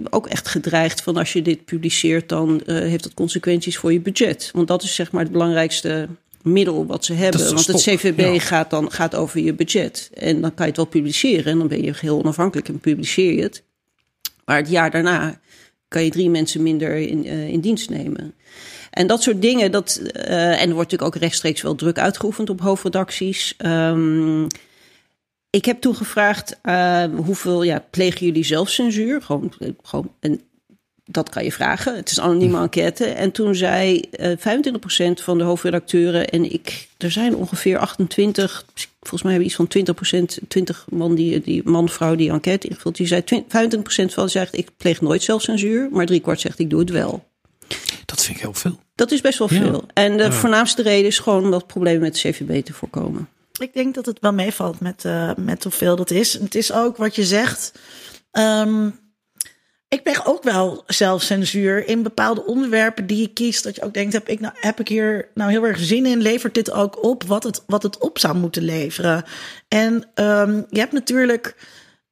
ook echt gedreigd van als je dit publiceert, dan heeft dat consequenties voor je budget. Want dat is zeg maar het belangrijkste middel wat ze hebben. Want het CVB ja. gaat dan gaat over je budget. En dan kan je het wel publiceren en dan ben je heel onafhankelijk en publiceer je het. Maar het jaar daarna kan je drie mensen minder in, in dienst nemen. En dat soort dingen, dat, uh, en er wordt natuurlijk ook rechtstreeks wel druk uitgeoefend op hoofdredacties. Um, ik heb toen gevraagd, uh, hoeveel ja, plegen jullie zelfcensuur? Gewoon, gewoon, en dat kan je vragen. Het is een anonieme enquête. En toen zei uh, 25% van de hoofdredacteuren en ik, er zijn ongeveer 28, volgens mij hebben we iets van 20%, 20 man, die, die man, vrouw die enquête invult. Die zei 25% van zegt ik pleeg nooit zelfcensuur, maar driekwart zegt ik doe het wel. Dat vind ik heel veel. Dat is best wel veel. En de voornaamste reden is gewoon om dat probleem met de CVB te voorkomen. Ik denk dat het wel meevalt met, uh, met hoeveel dat is. Het is ook wat je zegt. Um, ik ben ook wel zelfcensuur in bepaalde onderwerpen die je kiest. Dat je ook denkt, heb ik, nou, heb ik hier nou heel erg zin in? Levert dit ook op wat het, wat het op zou moeten leveren? En um, je hebt natuurlijk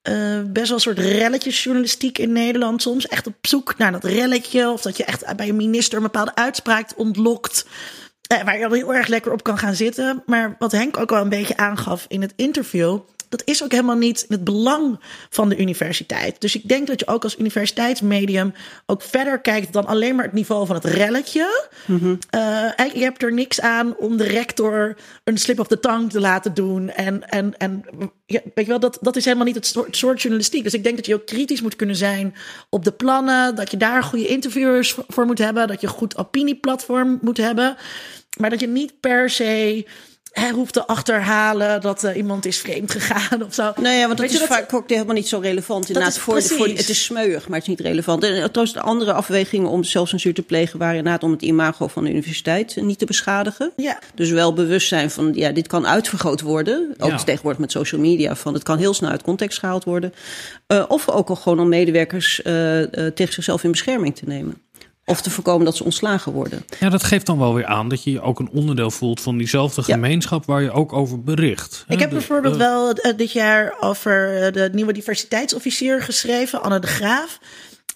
uh, best wel een soort relletjesjournalistiek in Nederland soms. Echt op zoek naar dat relletje. Of dat je echt bij een minister een bepaalde uitspraak ontlokt. Uh, waar je al heel erg lekker op kan gaan zitten. Maar wat Henk ook wel een beetje aangaf in het interview dat is ook helemaal niet het belang van de universiteit. Dus ik denk dat je ook als universiteitsmedium ook verder kijkt dan alleen maar het niveau van het relletje. Mm je hebt er niks aan om de rector een slip of the tongue te laten doen. En, en, en ja, weet je wel, dat, dat is helemaal niet het soort, soort journalistiek. Dus ik denk dat je ook kritisch moet kunnen zijn op de plannen. Dat je daar goede interviewers voor moet hebben. Dat je een goed opinieplatform moet hebben. Maar dat je niet per se hij hoeft te achterhalen dat uh, iemand is vreemd gegaan of zo. Nee, ja, want dat is vaak ook helemaal niet zo relevant. Inderdaad, voor, voor, het is smeuig, maar het is niet relevant. En trouwens, de andere afwegingen om zelfcensuur te plegen waren inderdaad om het imago van de universiteit niet te beschadigen. Ja. Dus wel bewust zijn van, ja, dit kan uitvergroot worden. Ook ja. tegenwoordig met social media, van het kan heel snel uit context gehaald worden. Uh, of ook al gewoon om medewerkers uh, tegen zichzelf in bescherming te nemen. Of te voorkomen dat ze ontslagen worden. Ja, dat geeft dan wel weer aan dat je je ook een onderdeel voelt van diezelfde gemeenschap waar je ook over bericht. Ik heb bijvoorbeeld wel uh, dit jaar over de nieuwe diversiteitsofficier geschreven, Anne de Graaf.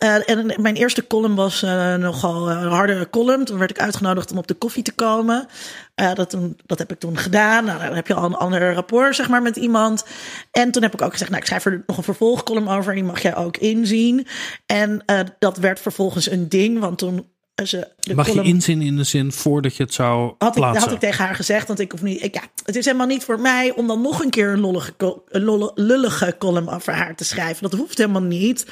Uh, en mijn eerste column was uh, nogal een harde column. Toen werd ik uitgenodigd om op de koffie te komen. Dat, dat heb ik toen gedaan. Nou, dan heb je al een ander rapport zeg maar, met iemand. En toen heb ik ook gezegd, nou, ik schrijf er nog een vervolgcolumn over. Die mag jij ook inzien. En dat werd vervolgens een ding. Want toen ze Mag je inzien in de zin voordat je het zou had plaatsen? Ik, had ik tegen haar gezegd, want ik hoef niet. Ik, ja, het is helemaal niet voor mij om dan nog een keer een, lollige, lullige column over haar te schrijven. Dat hoeft helemaal niet.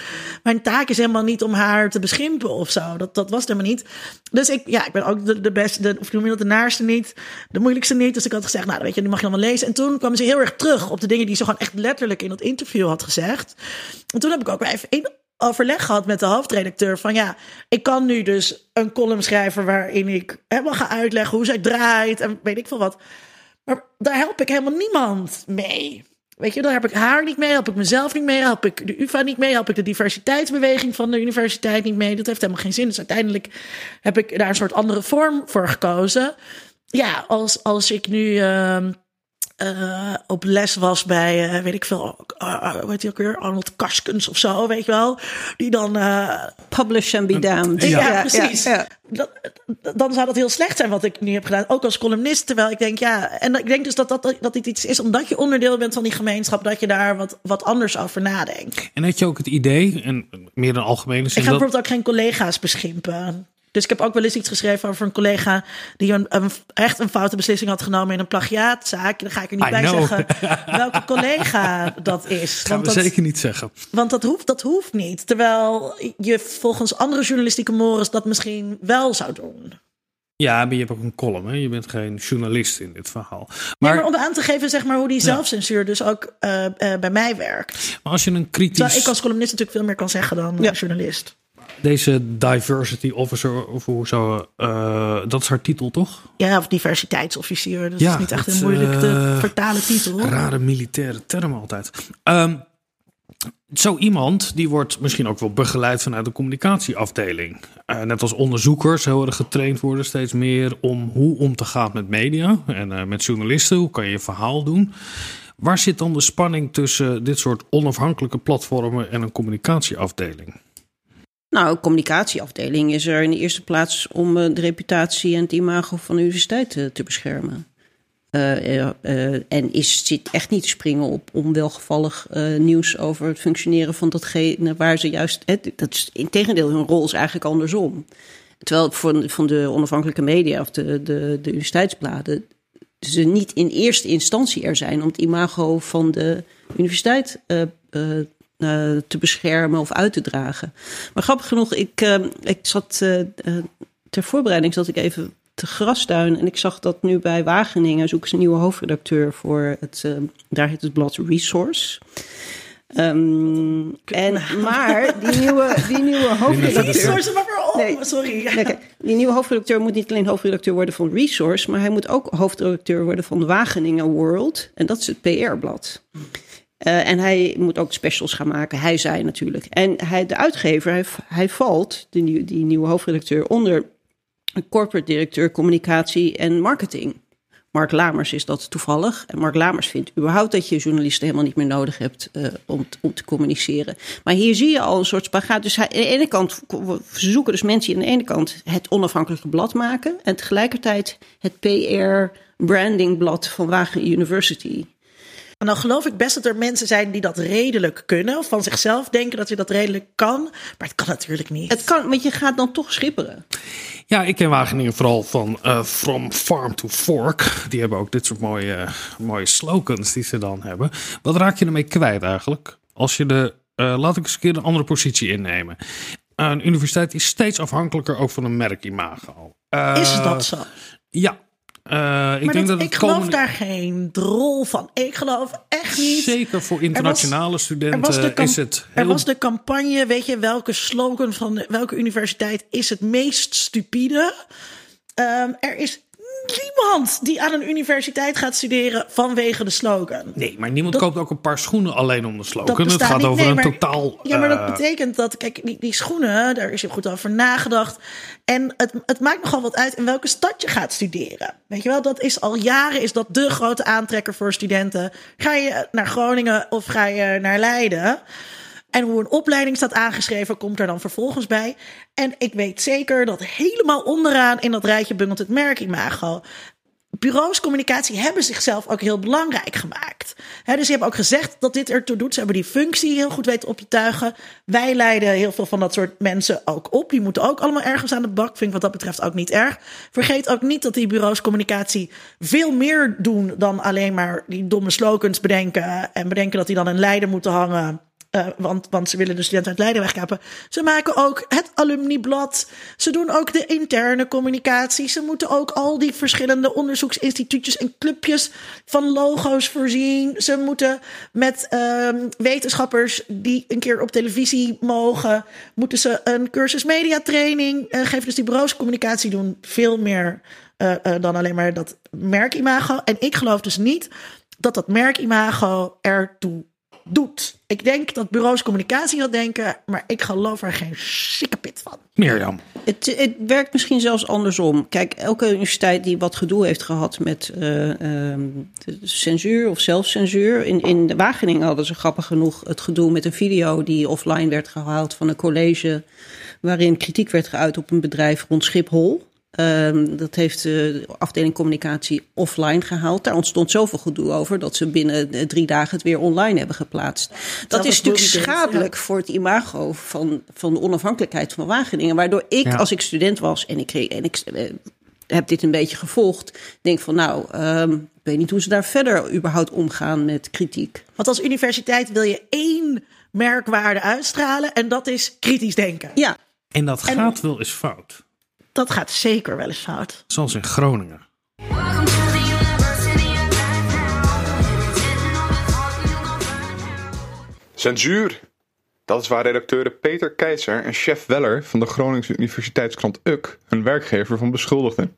Mijn taak is helemaal niet om haar te beschimpen of zo. Dat, dat was helemaal niet. Dus ik, ja, ik ben ook de, de beste, de, of noem je dat, de naarste niet, de moeilijkste niet. Dus ik had gezegd, nou, weet je, die mag je wel lezen. En toen kwam ze heel erg terug op de dingen die ze gewoon echt letterlijk in dat interview had gezegd. En toen heb ik ook weer even overleg gehad met de hoofdredacteur van ja, ik kan nu dus een column schrijven waarin ik helemaal ga uitleggen hoe zij draait en weet ik veel wat. Maar daar help ik helemaal niemand mee. Weet je, daar heb ik haar niet mee, help ik mezelf niet mee, help ik de UvA niet mee, help ik de diversiteitsbeweging van de universiteit niet mee. Dat heeft helemaal geen zin. Dus uiteindelijk heb ik daar een soort andere vorm voor gekozen. Ja, als, als ik nu. Uh, uh, op les was bij, uh, weet ik veel, uh, heet hij ook weer? Arnold Karskens of zo, weet je wel. Die dan... Publish and be damned. Ja, ja, ja precies. Ja, dat, dan zou dat heel slecht zijn wat ik nu heb gedaan. Ook als columnist. Terwijl ik denk, ja... En ik denk dus dat, dat, dat dit iets is omdat je onderdeel bent van die gemeenschap... dat je daar wat, wat anders over nadenkt. En had je ook het idee, en meer dan algemene zin... Ik ga dat... bijvoorbeeld ook geen collega's beschimpen. Dus ik heb ook wel eens iets geschreven over een collega die een, een, echt een foute beslissing had genomen in een plagiaatzaak. Daar ga ik er niet I bij know. zeggen welke collega dat is. Dat gaan we dat, zeker niet zeggen. Want dat hoeft, dat hoeft niet. Terwijl je volgens andere journalistieke mores dat misschien wel zou doen. Ja, maar je hebt ook een column. Hè? Je bent geen journalist in dit verhaal. Maar, nee, maar om aan te geven zeg maar, hoe die zelfcensuur dus ook uh, uh, bij mij werkt. Maar als je een kritisch... Terwijl ik als columnist natuurlijk veel meer kan zeggen dan ja. journalist. Deze diversity officer, of hoe zo, uh, dat is haar titel toch? Ja, of diversiteitsofficier. Dat ja, is niet echt een moeilijk te uh, vertalen titel. Rare militaire term altijd. Um, zo iemand, die wordt misschien ook wel begeleid vanuit de communicatieafdeling. Uh, net als onderzoekers heel erg getraind worden steeds meer om hoe om te gaan met media en uh, met journalisten. Hoe kan je je verhaal doen? Waar zit dan de spanning tussen dit soort onafhankelijke platformen en een communicatieafdeling? Nou, communicatieafdeling is er in de eerste plaats om de reputatie en het imago van de universiteit te, te beschermen. Uh, en is, zit echt niet te springen op onwelgevallig nieuws over het functioneren van datgene waar ze juist. Het, dat is, in tegendeel, hun rol is eigenlijk andersom. Terwijl voor, van de onafhankelijke media of de, de, de universiteitsbladen ze niet in eerste instantie er zijn om het imago van de universiteit te beschermen of uit te dragen. Maar grappig genoeg, ik, ik zat ter voorbereiding zat ik even te Grasduin en ik zag dat nu bij Wageningen zoeken ze een nieuwe hoofdredacteur voor het, daar heet het blad Resource. Um, en, maar die nieuwe, die nieuwe hoofdredacteur. Nee, sorry. die nieuwe hoofdredacteur moet niet alleen hoofdredacteur worden van Resource, maar hij moet ook hoofdredacteur worden van Wageningen World. En dat is het PR-blad. Uh, en hij moet ook specials gaan maken. Hij zei natuurlijk. En hij, de uitgever, hij, valt, die, die nieuwe hoofdredacteur, onder corporate directeur communicatie en marketing. Mark Lamers is dat toevallig. En Mark Lamers vindt überhaupt dat je journalisten helemaal niet meer nodig hebt uh, om, om te communiceren. Maar hier zie je al een soort spagaat. Dus hij, aan de ene kant verzoeken dus mensen aan de ene kant het onafhankelijke blad maken. En tegelijkertijd het PR brandingblad van Wageningen University. En dan geloof ik best dat er mensen zijn die dat redelijk kunnen. Of van zichzelf denken dat je dat redelijk kan. Maar het kan natuurlijk niet. Het kan, want je gaat dan toch schipperen. Ja, ik ken Wageningen vooral van uh, From Farm to Fork. Die hebben ook dit soort mooie, mooie slogans die ze dan hebben. Wat raak je ermee kwijt eigenlijk? Als je de, uh, laat ik eens een keer een andere positie innemen. Een universiteit is steeds afhankelijker ook van een merkimago. Uh, is dat zo? Ja, uh, ik denk dat, ik geloof daar geen drol van. Ik geloof echt niet. Zeker voor internationale studenten is het. Heel... Er was de campagne, weet je, welke slogan van welke universiteit is het meest stupide? Um, er is niemand die aan een universiteit gaat studeren vanwege de slogan. Nee, maar niemand koopt ook een paar schoenen alleen om de slogan. Het gaat over een totaal. Ja, maar dat uh, betekent dat, kijk, die, die, schoenen, daar is je goed over nagedacht. En het, het maakt nogal wat uit in welke stad je gaat studeren. Weet je wel, dat is al jaren is dat de grote aantrekker voor studenten. Ga je naar Groningen of ga je naar Leiden? En hoe een opleiding staat aangeschreven, komt er dan vervolgens bij. En ik weet zeker dat helemaal onderaan in dat rijtje bungelt het merkimago. Bureaus communicatie hebben zichzelf ook heel belangrijk gemaakt. Dus ze hebben ook gezegd dat dit ertoe doet. Ze hebben die functie heel goed weten op te tuigen. Wij leiden heel veel van dat soort mensen ook op. Die moeten ook allemaal ergens aan de bak. Vind ik wat dat betreft ook niet erg. Vergeet ook niet dat die bureaus communicatie veel meer doen dan alleen maar die domme slogans bedenken. En bedenken dat die dan in Leiden moeten hangen. Uh, want, want ze willen de studenten uit Leiden wegkappen. Ze maken ook het alumniblad. Ze doen ook de interne communicatie. Ze moeten ook al die verschillende onderzoeksinstituutjes en clubjes van logo's voorzien. Ze moeten met uh, wetenschappers die een keer op televisie mogen, moeten ze een cursus mediatraining uh, geven. Dus die bureaus communicatie doen veel meer uh, dan alleen maar dat merkimago. En ik geloof dus niet dat dat merkimago ertoe doet. Ik denk dat bureaus communicatie dat denken, maar ik geloof er geen pit van. Mirjam. Het, het werkt misschien zelfs andersom. Kijk, elke universiteit die wat gedoe heeft gehad met uh, uh, censuur of zelfcensuur. In, in Wageningen hadden ze grappig genoeg het gedoe met een video die offline werd gehaald van een college. waarin kritiek werd geuit op een bedrijf rond Schiphol. Um, dat heeft de afdeling communicatie offline gehaald. Daar ontstond zoveel gedoe over dat ze binnen drie dagen het weer online hebben geplaatst. Dat, dat is natuurlijk schadelijk voor het imago van, van de onafhankelijkheid van Wageningen. Waardoor ik, als ik student was en ik, kreeg, en ik uh, heb dit een beetje gevolgd, denk van nou, um, ik weet niet hoe ze daar verder überhaupt omgaan met kritiek. Want als universiteit wil je één merkwaarde uitstralen en dat is kritisch denken. Ja. En dat gaat wel eens fout dat gaat zeker wel eens fout. Zoals in Groningen. Censuur. Dat is waar redacteuren Peter Keizer en chef Weller van de Groningse Universiteitskrant UK een werkgever van beschuldigden.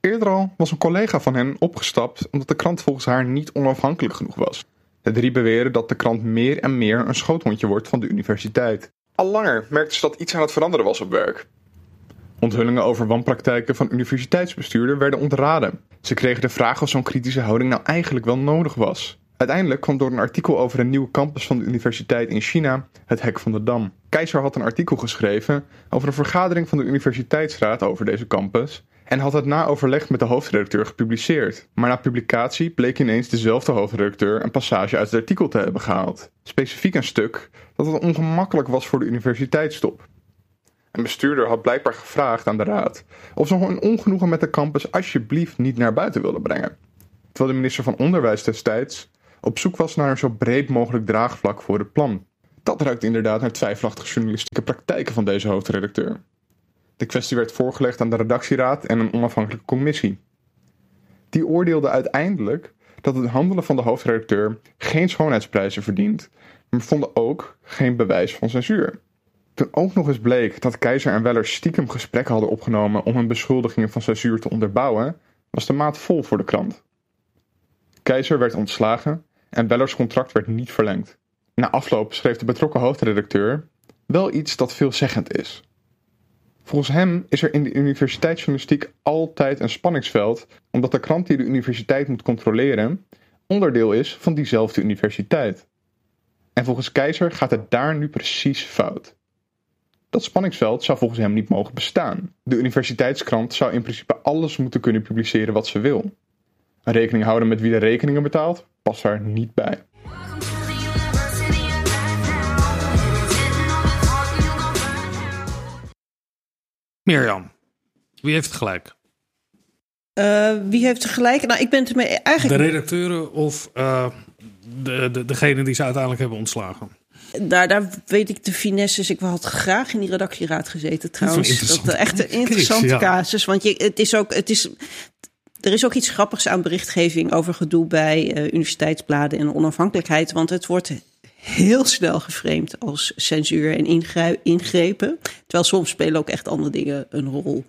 Eerder al was een collega van hen opgestapt omdat de krant volgens haar niet onafhankelijk genoeg was. De drie beweren dat de krant meer en meer een schoothondje wordt van de universiteit. Al langer merkten ze dat iets aan het veranderen was op werk. Onthullingen over wanpraktijken van universiteitsbestuurder werden ontraden. Ze kregen de vraag of zo'n kritische houding nou eigenlijk wel nodig was. Uiteindelijk kwam door een artikel over een nieuwe campus van de universiteit in China het hek van de dam. Keizer had een artikel geschreven over een vergadering van de universiteitsraad over deze campus en had het na overleg met de hoofdredacteur gepubliceerd. Maar na publicatie bleek ineens dezelfde hoofdredacteur een passage uit het artikel te hebben gehaald. Specifiek een stuk dat het ongemakkelijk was voor de universiteitstop. Een bestuurder had blijkbaar gevraagd aan de raad of ze een ongenoegen met de campus alsjeblieft niet naar buiten wilden brengen. Terwijl de minister van Onderwijs destijds op zoek was naar een zo breed mogelijk draagvlak voor het plan. Dat ruikt inderdaad naar twijfelachtige journalistieke praktijken van deze hoofdredacteur. De kwestie werd voorgelegd aan de redactieraad en een onafhankelijke commissie. Die oordeelde uiteindelijk dat het handelen van de hoofdredacteur geen schoonheidsprijzen verdient, maar vonden ook geen bewijs van censuur. Toen ook nog eens bleek dat Keizer en Weller stiekem gesprekken hadden opgenomen om hun beschuldigingen van censuur te onderbouwen, was de maat vol voor de krant. Keizer werd ontslagen en Wellers contract werd niet verlengd. Na afloop schreef de betrokken hoofdredacteur wel iets dat veelzeggend is. Volgens hem is er in de universiteitsjournalistiek altijd een spanningsveld, omdat de krant die de universiteit moet controleren onderdeel is van diezelfde universiteit. En volgens Keizer gaat het daar nu precies fout. Dat spanningsveld zou volgens hem niet mogen bestaan. De universiteitskrant zou in principe alles moeten kunnen publiceren wat ze wil. Een rekening houden met wie de rekeningen betaalt past daar niet bij. Mirjam, wie heeft het gelijk? Uh, wie heeft gelijk? Nou, ik ben het ermee eigenlijk. De redacteuren of uh, de, de, degene die ze uiteindelijk hebben ontslagen? Daar, daar weet ik de finesses. Ik had graag in die redactieraad gezeten trouwens. Dat is echt een interessante casus. Want je, het is ook. Het is, er is ook iets grappigs aan berichtgeving over gedoe bij uh, universiteitsbladen en onafhankelijkheid. Want het wordt heel snel geframed als censuur en ingrepen. Terwijl soms spelen ook echt andere dingen een rol.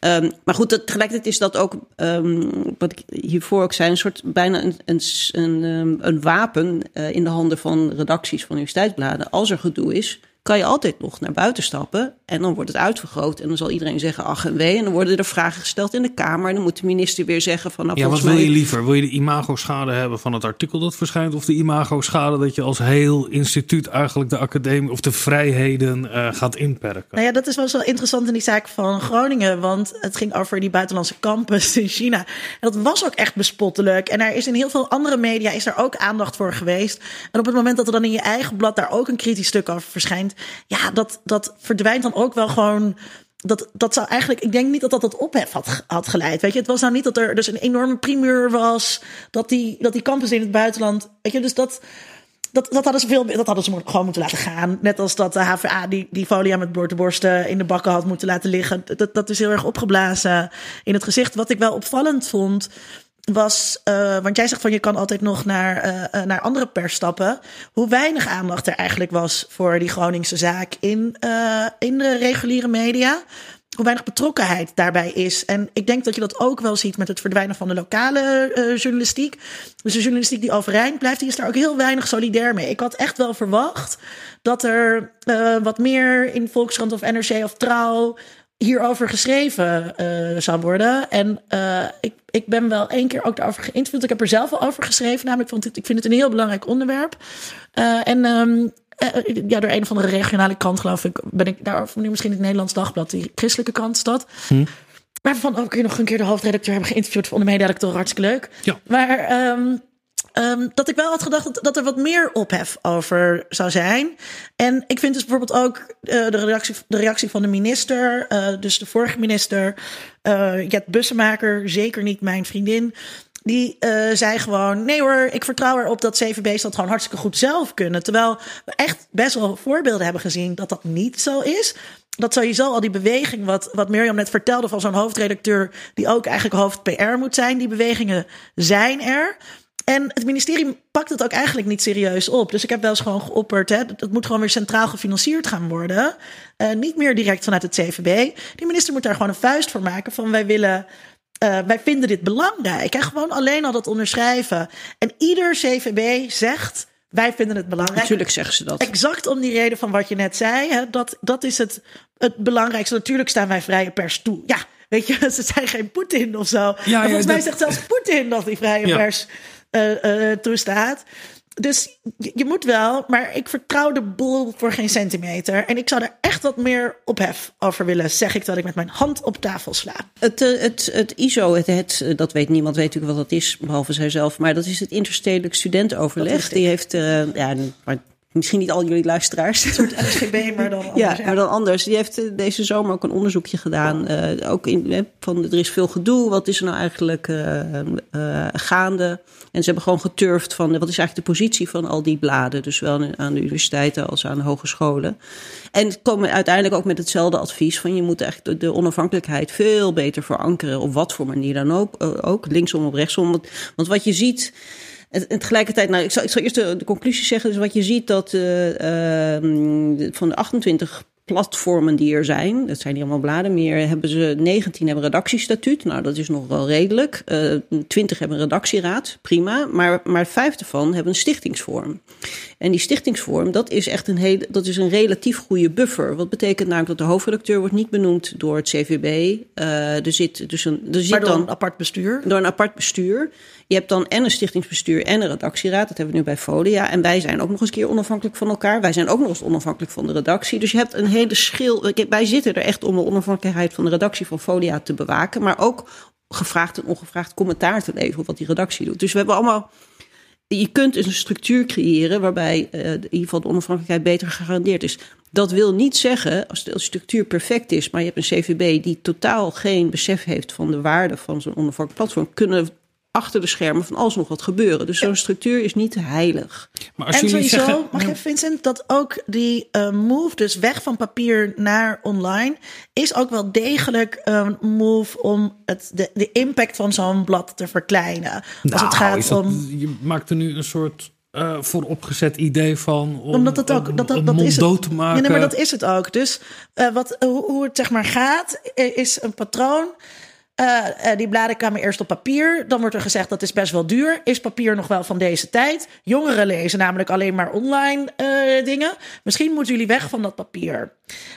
Um, maar goed, dat, tegelijkertijd is dat ook, um, wat ik hiervoor ook zei, een soort bijna een, een, een, ehm, een wapen uh, in de handen van redacties van universiteitsbladen. Als er gedoe is, kan je altijd nog naar buiten stappen. En dan wordt het uitvergroot. En dan zal iedereen zeggen ach en wee. En dan worden er vragen gesteld in de Kamer. En dan moet de minister weer zeggen van... Nou, ja, wat wil je liever? Wil je de imago-schade hebben van het artikel dat verschijnt? Of de imago-schade dat je als heel instituut eigenlijk de academie... of de vrijheden uh, gaat inperken? Nou ja, dat is wel zo interessant in die zaak van Groningen. Want het ging over die buitenlandse campus in China. En dat was ook echt bespottelijk. En er is in heel veel andere media is er ook aandacht voor geweest. En op het moment dat er dan in je eigen blad daar ook een kritisch stuk over verschijnt ja, dat, dat verdwijnt dan ook wel gewoon dat, dat zou eigenlijk, ik denk niet dat dat tot ophef had, had geleid. Weet je, het was nou niet dat er dus een enorme primeur was. Dat die, dat die campus in het buitenland. Weet je, dus dat. Dat, dat, hadden ze veel, dat hadden ze gewoon moeten laten gaan. Net als dat de HVA die, die folia met borsten in de bakken had moeten laten liggen. Dat, dat is heel erg opgeblazen in het gezicht. Wat ik wel opvallend vond, was, uh, want jij zegt van je kan altijd nog naar, uh, naar andere pers stappen. Hoe weinig aandacht er eigenlijk was voor die Groningse zaak in, in de reguliere media. Hoe weinig betrokkenheid daarbij is. En ik denk dat je dat ook wel ziet met het verdwijnen van de lokale journalistiek. Dus de journalistiek die overeind blijft, die is daar ook heel weinig solidair mee. Ik had echt wel verwacht dat er wat meer in Volkskrant of NRC of Trouw hierover geschreven uh, zou worden. En uh, ik, ik ben wel één keer ook daarover geïnterviewd. Ik heb er zelf al over geschreven. Namelijk, want ik vind het een heel belangrijk onderwerp. Uh, en um, ja, door een of andere regionale krant, geloof ik, ben ik daarover nu misschien het Nederlands Dagblad, die christelijke krantstad. Hm. Waarvan ook nog een keer de hoofdredacteur hebben geïnterviewd van de mederedacteur. Hartstikke leuk. Ja. Maar um, Um, dat ik wel had gedacht dat, dat, er wat meer ophef over zou zijn. En ik vind dus bijvoorbeeld ook uh, de, reactie, de reactie van de minister, uh, dus de vorige minister, uh, Jet Bussemaker, zeker niet mijn vriendin. Die zei gewoon: nee hoor, ik vertrouw erop dat CVB's dat gewoon hartstikke goed zelf kunnen. Terwijl we echt best wel voorbeelden hebben gezien dat dat niet zo is dat sowieso al die beweging, wat, wat Mirjam net vertelde van zo'n hoofdredacteur, die ook eigenlijk hoofd PR moet zijn, die bewegingen zijn er. En het ministerie pakt het ook eigenlijk niet serieus op. Dus ik heb wel eens gewoon geopperd, hè, dat moet gewoon weer centraal gefinancierd gaan worden. Uh, niet meer direct vanuit het CVB. Die minister moet daar gewoon een vuist voor maken van wij willen... Uh, wij vinden dit belangrijk. En gewoon alleen al dat onderschrijven. En ieder CVB zegt, wij vinden het belangrijk. Natuurlijk zeggen ze dat. Exact om die reden van wat je net zei. Hè, dat, dat is het, het belangrijkste. Natuurlijk staan wij vrije pers toe. Ja, weet je, ze zijn geen Poetin of zo. Ja, volgens mij zegt zelfs Poetin dat die vrije ja. pers uh, toestaat. Dus je moet wel, maar ik vertrouw de boel voor geen centimeter. En ik zou er echt wat meer ophef over willen, zeg ik dat ik met mijn hand op tafel sla. Het, uh, het, het ISO, het, het, dat weet niemand, weet natuurlijk wat dat is, behalve zijzelf. Maar dat is het interstedelijk studentenoverleg. Die heeft, uh, ja, maar misschien niet al jullie luisteraars. Een soort SGB, maar dan anders. Ja, maar dan anders. Die heeft eh, deze zomer ook een onderzoekje gedaan. Uh, ook in, van, er is veel gedoe. Wat is er nou eigenlijk uh, uh, gaande? En ze hebben gewoon geturfd van wat is eigenlijk de positie van al die bladen. Dus wel aan de universiteiten als aan de hogescholen. En komen uiteindelijk ook met hetzelfde advies van je moet echt de, de onafhankelijkheid veel beter verankeren. Op wat voor manier dan ook. ook linksom of rechtsom. Want, want wat je ziet. En, tegelijkertijd, nou, ik zal, ik zal eerst de, de conclusie zeggen. Dus wat je ziet dat uh, uh, van de 28 platformen die er zijn, dat zijn niet allemaal bladen meer, hebben ze 19 hebben redactiestatuut. Nou, dat is nog wel redelijk. Uh, 20 hebben een redactieraad, prima. Maar, maar vijf ervan hebben een stichtingsvorm. En die stichtingsvorm, dat is echt een, hele, dat is een relatief goede buffer. Wat betekent namelijk dat de hoofdredacteur wordt niet benoemd door het CVB. Uh, er zit dus een. Er zit maar door dan, een apart bestuur. Door een apart bestuur. Je hebt dan en een stichtingsbestuur en een redactieraad. Dat hebben we nu bij Folia. En wij zijn ook nog eens keer onafhankelijk van elkaar. Wij zijn ook nog eens onafhankelijk van de redactie. Dus je hebt een hele schil. Wij zitten er echt om de onafhankelijkheid van de redactie van Folia te bewaken. Maar ook gevraagd en ongevraagd commentaar te leveren op wat die redactie doet. Dus we hebben allemaal. Je kunt dus een structuur creëren waarbij uh, in ieder geval de onafhankelijkheid beter gegarandeerd is. Dat wil niet zeggen, als de structuur perfect is, maar je hebt een CVB die totaal geen besef heeft van de waarde van zo'n onafhankelijk platform, kunnen achter de schermen van alles nog wat gebeuren. Dus zo'n structuur is niet heilig. Maar als en sowieso, zeggen, mag je Vincent, dat ook die uh, move, dus weg van papier naar online, is ook wel degelijk een move om het, de, de impact van zo'n blad te verkleinen. Nou, als het gaat dat, om. Je maakt er nu een soort uh, vooropgezet idee van. Om, Omdat het ook dat, dat, dat is het. te maken. Ja, nee, maar dat is het ook. Dus uh, wat, hoe, hoe het zeg maar gaat, is een patroon. Uh, uh, die bladen kwamen eerst op papier. Dan wordt er gezegd dat is best wel duur. Is papier nog wel van deze tijd? Jongeren lezen namelijk alleen maar online uh, dingen. Misschien moeten jullie weg van dat papier.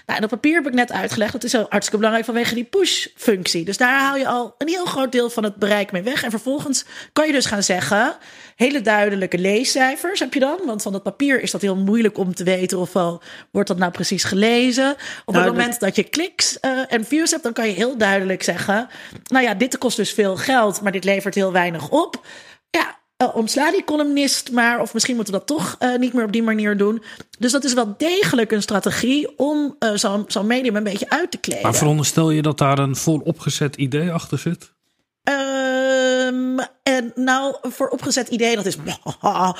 Nou, dat papier heb ik net uitgelegd. Dat is hartstikke belangrijk vanwege die push-functie. Dus daar haal je al een heel groot deel van het bereik mee weg. En vervolgens kan je dus gaan zeggen: hele duidelijke leescijfers heb je dan. Want van dat papier is dat heel moeilijk om te weten of wel wordt dat nou precies gelezen. Op nou, het moment dat je kliks en views hebt, dan kan je heel duidelijk zeggen nou ja, dit kost dus veel geld, maar dit levert heel weinig op. Ja, ontsla die columnist maar. Of misschien moeten we dat toch uh, niet meer op die manier doen. Dus dat is wel degelijk een strategie om uh, zo'n zo medium een beetje uit te kleden. Maar veronderstel je dat daar een vol opgezet idee achter zit? Um, en nou, voor opgezet idee, dat is.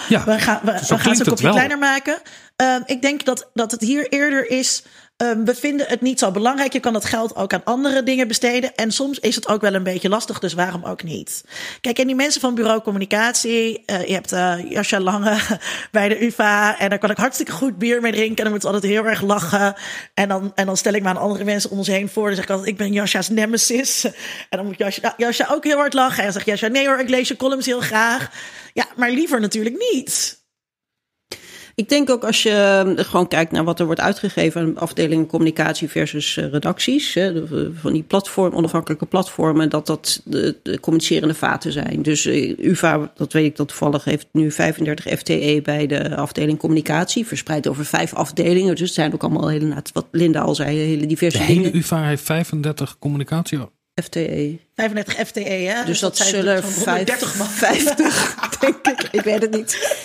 Ja, we gaan, we, we gaan ze een kopje kleiner maken. Um, ik denk dat, dat het hier eerder is. Um, we vinden het niet zo belangrijk. Je kan dat geld ook aan andere dingen besteden. En soms is het ook wel een beetje lastig, dus waarom ook niet? Kijk, en die mensen van Bureau Communicatie. Uh, je hebt uh, Jascha Lange bij de UvA. En daar kan ik hartstikke goed bier mee drinken. En dan moet altijd heel erg lachen. En dan, en dan stel ik me aan andere mensen om ons heen voor. Dan zeg ik altijd, ik ben Jascha's nemesis. En dan moet Jascha, Jascha ook heel hard lachen. En dan zegt Jascha, nee hoor, ik lees je columns heel graag. Ja, maar liever natuurlijk niet. Ik denk ook als je ehm, gewoon kijkt naar wat er wordt uitgegeven aan afdelingen communicatie versus eh, redacties, hè, van die platform, onafhankelijke platformen, dat dat de, de communicerende vaten zijn. Dus UVA, dat weet ik dat toevallig, heeft nu 35 FTE bij de afdeling communicatie, verspreid over vijf afdelingen. Dus het zijn ook allemaal hele, wat Linda al zei, hele diverse de dingen. De UVA heeft 35 communicatie. FTE. 35 FTE, hè? Dus, dus dat, dat zullen 50, 50, denk ik. Ik weet het niet.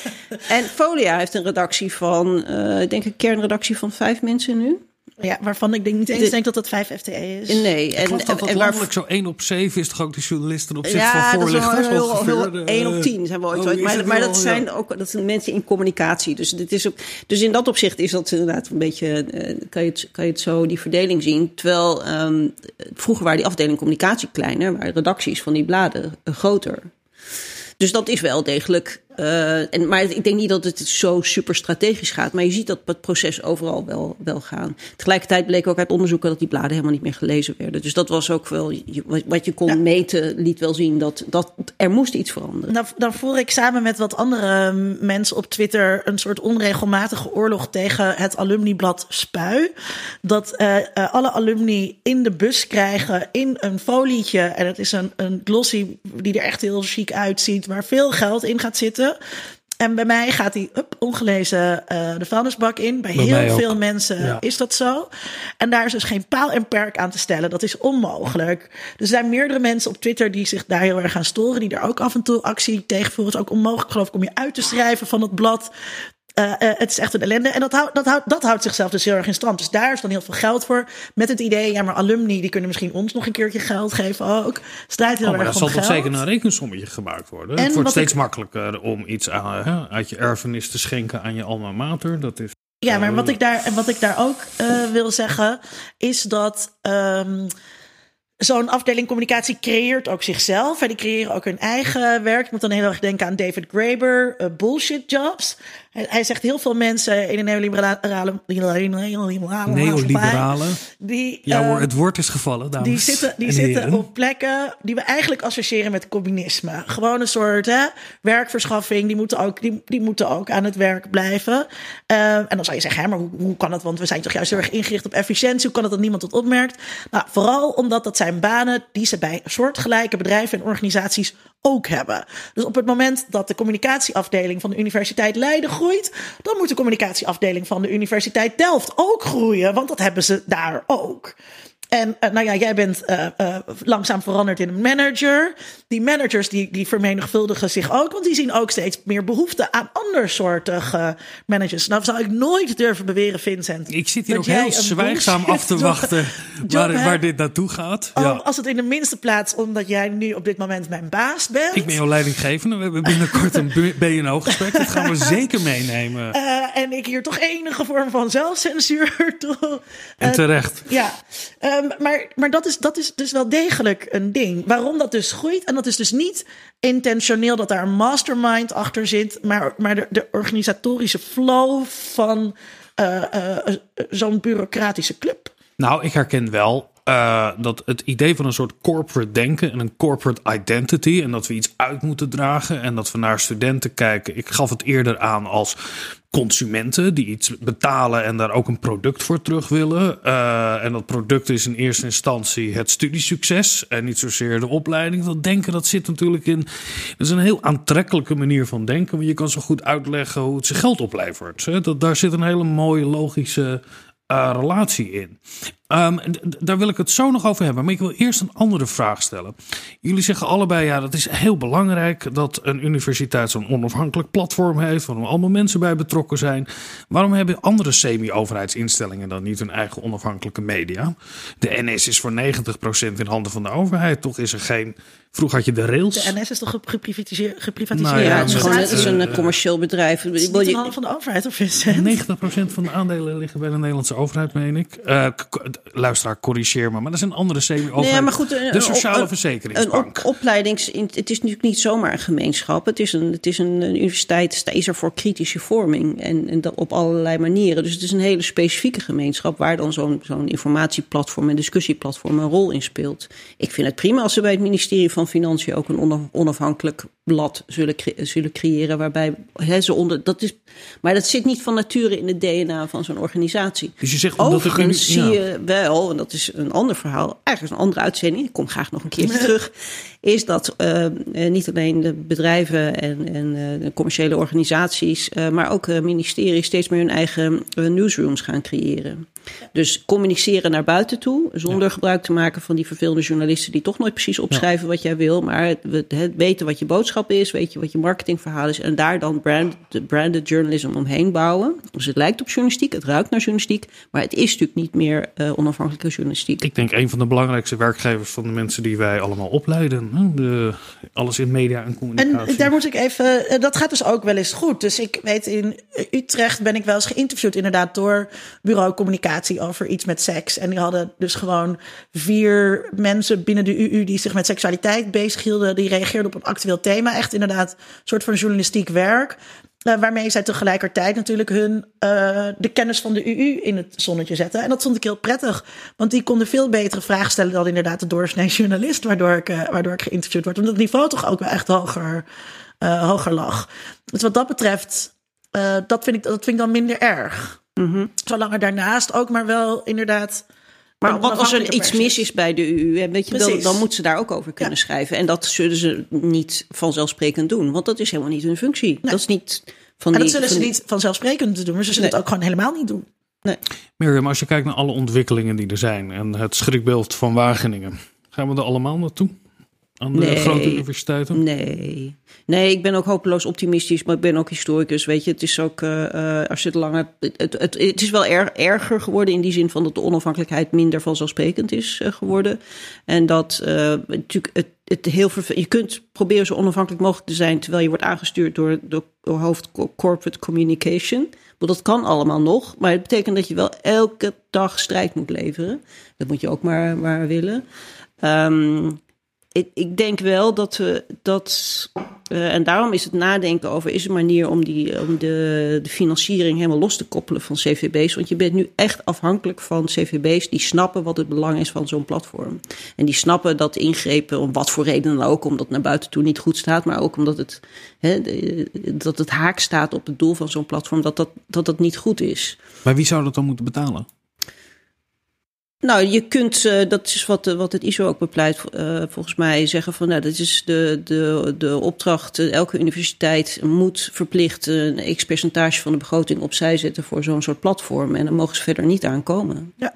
En Folia heeft een redactie van, uh, ik denk een kernredactie van vijf mensen nu. Ja, waarvan ik denk niet eens de, denk dat dat 5 FTE is. Nee. En, en, dat en landelijk zo 1 op 7 is toch ook de journalisten op zich ja, van voorlichters? Ja, dat is wel heel, 1 op 10 zijn we ooit. Oh, maar, maar dat zijn ook dat zijn mensen in communicatie. Dus, dit is ook, dus in dat opzicht is dat inderdaad een beetje, uh, kan, je het, kan je het zo die verdeling zien. Terwijl um, vroeger waren die afdeling communicatie kleiner, waren redacties van die bladen uh, groter. Dus dat is wel degelijk uh, en, maar ik denk niet dat het zo super strategisch gaat. Maar je ziet dat het proces overal wel, wel gaan. Tegelijkertijd bleek ook uit onderzoeken dat die bladen helemaal niet meer gelezen werden. Dus dat was ook wel. Wat je kon meten, liet wel zien dat, dat er moest iets veranderen. Dan, dan voer ik samen met wat andere mensen op Twitter een soort onregelmatige oorlog tegen het alumniblad Spui. Dat uh, uh, alle alumni in de bus krijgen in een folietje. En het is een, een glossy die er echt heel chic uitziet, waar veel geld in gaat zitten. En bij mij gaat die up, ongelezen uh, de vuilnisbak in. Bij, bij heel veel mensen ja. is dat zo. En daar is dus geen paal en perk aan te stellen. Dat is onmogelijk. Er zijn meerdere mensen op Twitter die zich daar heel erg gaan storen. Die daar ook af en toe actie tegen voeren. Het is ook onmogelijk geloof ik om je uit te schrijven van het blad. Uh, het is echt een ellende. En dat, houdt dat, houdt dat houdt zichzelf dus heel erg in stand. Dus daar is dan heel veel geld voor. Met het idee, ja, maar alumni die kunnen misschien ons nog een keertje geld geven ook. Strijd heel oh, maar erg om zal toch zeker een rekensommetje gemaakt worden. En het wordt steeds makkelijker om iets aan, uit je erfenis te schenken aan je alma mater. Dat is ja, maar wat ik daar, wat ik daar ook uh, wil zeggen, is dat. Um, Zo'n afdeling communicatie creëert ook zichzelf. En die creëren ook hun eigen werk. Ik moet dan heel erg denken aan David Graeber, uh, bullshit jobs. Hij, zegt heel veel mensen in de neoliberale... Neoliberale. Die, ja hoor, uh, het woord is gevallen, dames Die zitten, die zitten op plekken die we eigenlijk associëren met communisme. Gewoon een soort hè, werkverschaffing. Die moeten, ook, die, die moeten ook aan het werk blijven. Uh, en dan zou je zeggen, hè, maar hoe, hoe kan dat? Want we zijn toch juist heel erg ingericht op efficiëntie. Hoe kan het dat niemand tot opmerkt? Nou, vooral omdat dat zijn banen die ze bij soortgelijke bedrijven en organisaties ook hebben. Dus op het moment dat de communicatieafdeling van de Universiteit Leiden groeit, dan moet de communicatieafdeling van de Universiteit Delft ook groeien, want dat hebben ze daar ook. En uh, nou ja, jij bent uh, uh, langzaam veranderd in een manager. Die managers die, die vermenigvuldigen zich ook, want die zien ook steeds meer behoefte aan andersoortige managers. Nou zou ik nooit durven beweren, Vincent. Ik zit hier ook heel zwijgzaam af te wachten waar, waar dit naartoe gaat. Oh, ja. Als het in de minste plaats, omdat jij nu op dit moment mijn baas bent. Ik ben jouw leidinggevende. We hebben binnenkort een BNO-gesprek. Dat gaan we zeker meenemen. en ik hier toch enige vorm van zelfcensuur. en terecht. Ja. Um, maar maar dat, is, dat is dus wel degelijk een ding. Waarom dat dus groeit. En dat is dus niet intentioneel dat daar een mastermind achter zit. Maar, maar de, organisatorische flow van uh, uh, zo'n bureaucratische club. Nou, ik herken wel uh, dat het idee van een soort corporate denken en een corporate identity. En dat we iets uit moeten dragen en dat we naar studenten kijken. Ik gaf het eerder aan als consumenten die iets betalen en daar ook een product voor terug willen. Uh, en dat product is in eerste instantie het studiesucces en niet zozeer de opleiding. Dat denken, dat zit natuurlijk in. Dat is een heel aantrekkelijke manier van denken. Want je kan zo goed uitleggen hoe het zijn geld oplevert. Dat, daar zit een hele mooie logische uh, relatie in. Um, daar wil ik het zo nog over hebben. Maar ik wil eerst een andere vraag stellen. Jullie zeggen allebei, ja, dat is heel belangrijk dat een universiteit zo'n onafhankelijk platform heeft, waar allemaal mensen bij betrokken zijn. Waarom hebben andere semi-overheidsinstellingen dan niet hun eigen onafhankelijke media? De NS is voor 90% in handen van de overheid. Toch is er geen Vroeger had je de rails. De NS is toch geprivatiseerd? geprivatiseerd nou ja, het is gewoon is een uh, commercieel bedrijf. Het is niet van de overheid of is het? 90% van de aandelen liggen bij de Nederlandse overheid, meen ik. Uh, luisteraar, corrigeer me. Maar dat is een andere semi-overheid. Nee, maar goed, een, de Sociale een, Verzekeringsbank. Een op, opleidings... Het is natuurlijk niet zomaar een gemeenschap. Het is een, het is een, een universiteit, is er voor kritische vorming. En, en dat op allerlei manieren. Dus het is een hele specifieke gemeenschap... waar dan zo'n zo'n informatieplatform en discussieplatform een rol in speelt. Ik vind het prima als ze bij het ministerie van Financiën... ook een onafhankelijk blad zullen, zullen creëren... waarbij he, ze onder... Dat is, maar dat zit niet van nature in het DNA van zo'n organisatie. Dus je zegt... Overigens zie je wel, en dat is een ander verhaal, ergens een andere uitzending, ik kom graag nog een keertje terug, is dat uh, niet alleen de bedrijven en, en uh, de commerciële organisaties, uh, maar ook ministeries steeds meer hun eigen newsrooms gaan creëren. Dus communiceren naar buiten toe, zonder gebruik te maken van die vervelende journalisten die toch nooit precies opschrijven ja. wat jij wil, maar het, het, weten wat je boodschap is, weet je wat je marketingverhaal is en daar dan brand, branded journalism omheen bouwen. Dus het lijkt op journalistiek, het ruikt naar journalistiek, maar het is natuurlijk niet meer onafhankelijke journalistiek. Ik denk een van de belangrijkste werkgevers van de mensen die wij allemaal opleiden. De, alles in media en communicatie. En daar moet ik even. Eh, dat gaat dus ook wel eens goed. Dus ik weet in Utrecht ben ik wel eens geïnterviewd, inderdaad, door bureau communicatie over iets met seks. En die hadden dus gewoon vier mensen binnen de UU die zich met seksualiteit bezighielden. Die reageerden op een actueel thema. Echt inderdaad, een soort van journalistiek werk. Uh, waarmee zij tegelijkertijd natuurlijk hun, uh, de kennis van de UU in het zonnetje zetten. En dat vond ik heel prettig. Want die konden veel betere vragen stellen dan inderdaad de doorsnee journalist. Waardoor ik, uh, waardoor ik geïnterviewd word. Omdat het niveau toch ook wel echt hoger, hoger lag. Dus wat dat betreft, dat, vind ik, dat vind ik dan minder erg. Mm -hmm. Zolang er daarnaast ook maar wel inderdaad maar wat als er iets mis is bij de weet je, dan, dan moet ze daar ook over kunnen ja. schrijven. En dat zullen ze niet vanzelfsprekend doen, want dat is helemaal niet hun functie. Nee. Dat is niet van en dat zullen ze niet vanzelfsprekend doen, maar ze zullen nee. het ook gewoon helemaal niet doen. Nee. Mirjam, als je kijkt naar alle ontwikkelingen die er zijn en het schrikbeeld van Wageningen, gaan we er allemaal naartoe? Aan de grote universiteiten? Nee. Nee, ik ben ook hopeloos optimistisch, maar ik ben ook historicus. Weet je, het is ook, uh, als je het langer. Het, het, het, is wel er, erger geworden in die zin van dat de onafhankelijkheid minder vanzelfsprekend is uh, geworden. En dat uh, natuurlijk het, het heel Je kunt proberen zo onafhankelijk mogelijk te zijn terwijl je wordt aangestuurd door, door, door hoofd corporate communication. Maar dat kan allemaal nog, maar het betekent dat je wel elke dag strijd moet leveren. Dat moet je ook maar, maar willen. Um, ik, ik denk wel dat we dat. Uh, en daarom is het nadenken over: is een manier om, die, om de, de financiering helemaal los te koppelen van CVB's. Want je bent nu echt afhankelijk van CVB's die snappen wat het belang is van zo'n platform. En die snappen dat ingrepen, om wat voor reden dan ook, omdat het naar buiten toe niet goed staat, maar ook omdat het, hè, dat het haak staat op het doel van zo'n platform, dat dat, dat dat niet goed is. Maar wie zou dat dan moeten betalen? Nou, je kunt, uh, dat is wat, wat het ISO ook bepleit, uh, volgens mij, zeggen van nou, dat is de, de, de opdracht. Elke universiteit moet verplicht een x percentage van de begroting opzij zetten voor zo'n soort platform. En dan mogen ze verder niet aankomen. Ja.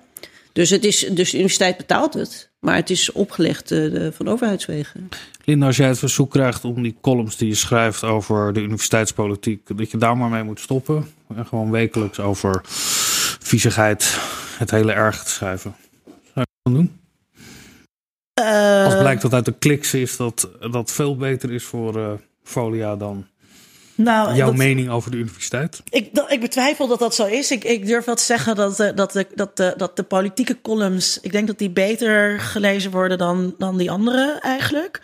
Dus, het is, dus de universiteit betaalt het, maar het is opgelegd uh, van overheidswegen. Linda, als jij het verzoek krijgt om die columns die je schrijft over de universiteitspolitiek, dat je daar maar mee moet stoppen. En gewoon wekelijks over viezigheid het hele erg te schrijven. Zou je dat doen? Uh, Als blijkt dat uit de kliks is dat dat veel beter is voor uh, Folia dan nou, jouw mening over de universiteit? Ik, ik betwijfel dat dat zo is. Ik, ik durf wel te zeggen dat, uh, dat, de, dat, de, dat de politieke columns, ik denk dat die beter gelezen worden dan, dan die andere eigenlijk.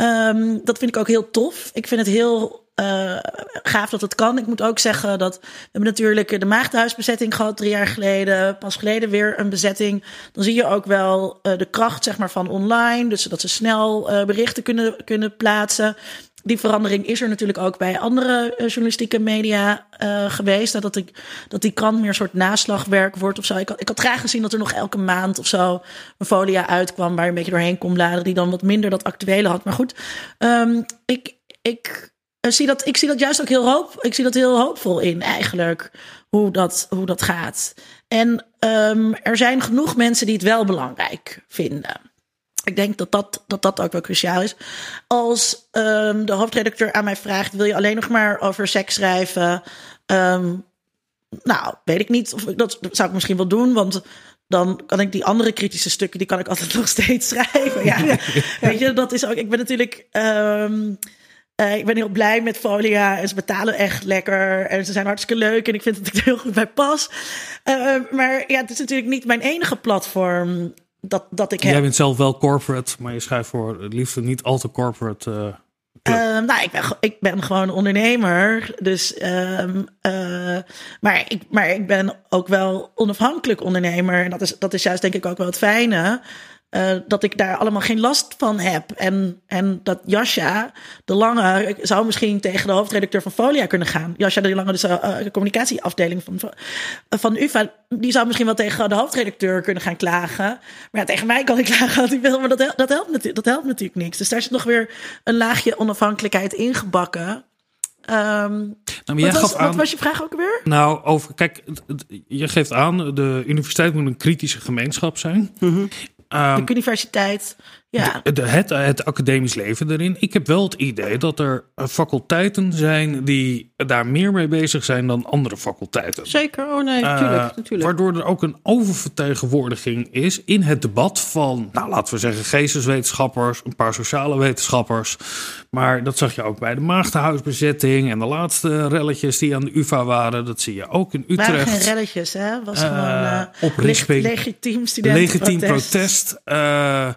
Um, dat vind ik ook heel tof. Ik vind het heel uh, gaaf dat het kan. Ik moet ook zeggen dat we hebben natuurlijk de maagdenhuisbezetting gehad drie jaar geleden. Pas geleden weer een bezetting. Dan zie je ook wel uh, de kracht zeg maar, van online. Dus dat ze snel uh, berichten kunnen, kunnen plaatsen. Die verandering is er natuurlijk ook bij andere journalistieke media geweest. Dat, ik, dat die krant meer een soort naslagwerk wordt of zo. Ik had, ik had graag gezien dat er nog elke maand of zo een folia uitkwam... waar je een beetje doorheen kon bladeren... die dan wat minder dat actuele had. Maar goed, um, ik, ik ik zie dat, ik zie dat juist ook heel hoop. Ik zie dat heel hoopvol in eigenlijk. Hoe dat, hoe dat gaat. En um, er zijn genoeg mensen die het wel belangrijk vinden. Ik denk dat dat, dat, dat ook wel cruciaal is. Als um, de hoofdredacteur aan mij vraagt: wil je alleen nog maar over seks schrijven? Um, nou, weet ik niet. Of, dat, dat zou ik misschien wel doen. Want dan kan ik die andere kritische stukken, die kan ik altijd nog steeds schrijven. Ja, weet je, dat is ook. Ik ben natuurlijk. Um, uh, ik ben heel blij met Folia en ze betalen echt lekker en ze zijn hartstikke leuk en ik vind dat ik er heel goed bij pas. Uh, maar ja, het is natuurlijk niet mijn enige platform dat, dat ik heb. Jij bent zelf wel corporate, maar je schrijft voor het liefst niet al te corporate. Uh, nou, ik ben, ik ben gewoon ondernemer. Dus, um, maar, ik, maar ik ben ook wel onafhankelijk ondernemer. En dat is, dat is juist denk ik ook wel het fijne. Uh, dat ik daar allemaal geen last van heb. En, en dat Jasja de Lange zou misschien tegen de hoofdredacteur van Folia kunnen gaan. Jasja de Lange, dus uh, de communicatieafdeling van, van UvA, die zou misschien wel tegen de hoofdredacteur kunnen gaan klagen. Maar ja, tegen mij kan ik klagen wat ik wil, maar dat, dat, helpt, dat helpt natuurlijk niks. Dus daar zit nog weer een laagje onafhankelijkheid ingebakken. Um, nou, wat, was, aan, wat, was, je vraag ook weer? Nou, over, kijk, je geeft aan, de universiteit moet een kritische gemeenschap zijn. Mm -hmm. Um, de universiteit. Ja. De, het, het academisch leven erin. Ik heb wel het idee dat er faculteiten zijn die daar meer mee bezig zijn dan andere faculteiten. Zeker, oh nee, natuurlijk. Uh, waardoor er ook een oververtegenwoordiging is in het debat van, nou laten we zeggen, geesteswetenschappers, een paar sociale wetenschappers. Maar dat zag je ook bij de Maagdenhuisbezetting en de laatste relletjes die aan de UvA waren. Dat zie je ook in Utrecht. Waren geen relletjes, hè? Was uh, gewoon uh, oprichting, legitiem Legitiem protest. Uh,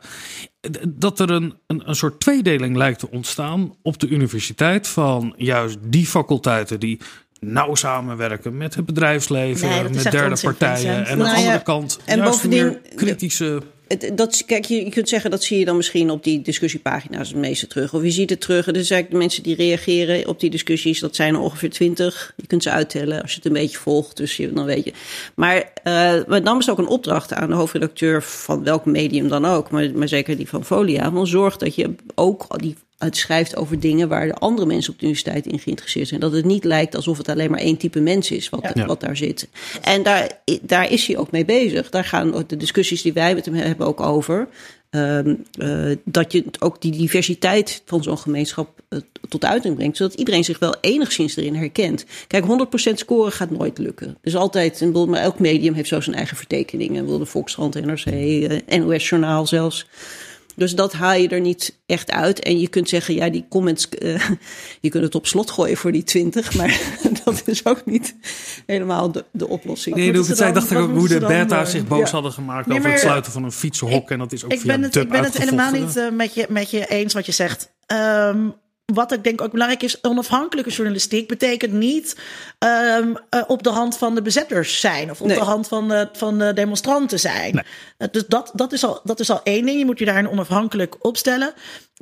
dat er een, een, een soort tweedeling lijkt te ontstaan op de universiteit van juist die faculteiten die nauw samenwerken met het bedrijfsleven, met derde partijen. En aan de nou andere kant en juist bovendien, kritische dat, kijk, je, kunt zeggen dat zie je dan misschien op die discussiepagina's het meeste terug. Of je ziet het terug. Er zijn eigenlijk de mensen die reageren op die discussies. Dat zijn er ongeveer twintig. Je kunt ze uittellen als je het een beetje volgt. Dus je, dan weet je. Maar uh, met name is ook een opdracht aan de hoofdredacteur van welk medium dan ook. Maar, maar zeker die van Folia. Van zorg dat je ook die het schrijft over dingen waar de andere mensen op de universiteit in geïnteresseerd zijn. Dat het niet lijkt alsof het alleen maar één type mens is wat, wat daar zit. En daar, daar is hij ook mee bezig. Daar gaan de discussies die wij met hem hebben ook over. Ehm, eh, dat je ook die diversiteit van zo'n gemeenschap uh, tot uiting brengt. Zodat iedereen zich wel enigszins erin herkent. Kijk, 100% scoren gaat nooit lukken. Dus altijd, maar elk medium heeft zo zijn eigen vertekeningen. Wil de Volkskrant, NRC, uh, eh, NOS Journaal zelfs. Dus dat haal je er niet echt uit. En je kunt zeggen, ja, die comments, uh, je kunt het op slot gooien voor die 20, maar dat is ook niet helemaal de, de oplossing. Nee, ik zei, dacht ik ook hoe de beta zich boos hadden gemaakt over het sluiten van een fietsenhok. en dat is ook ik ben het, Ik ben het helemaal niet uh, met, je, met je eens wat je zegt. Um, wat ik denk ook belangrijk is, onafhankelijke journalistiek betekent niet um, uh, op de hand van de bezetters zijn of op nee. de hand van de, van de demonstranten zijn. Nee. Uh, dus dat, dat, is al, dat is al één ding. Je moet je daarin onafhankelijk opstellen.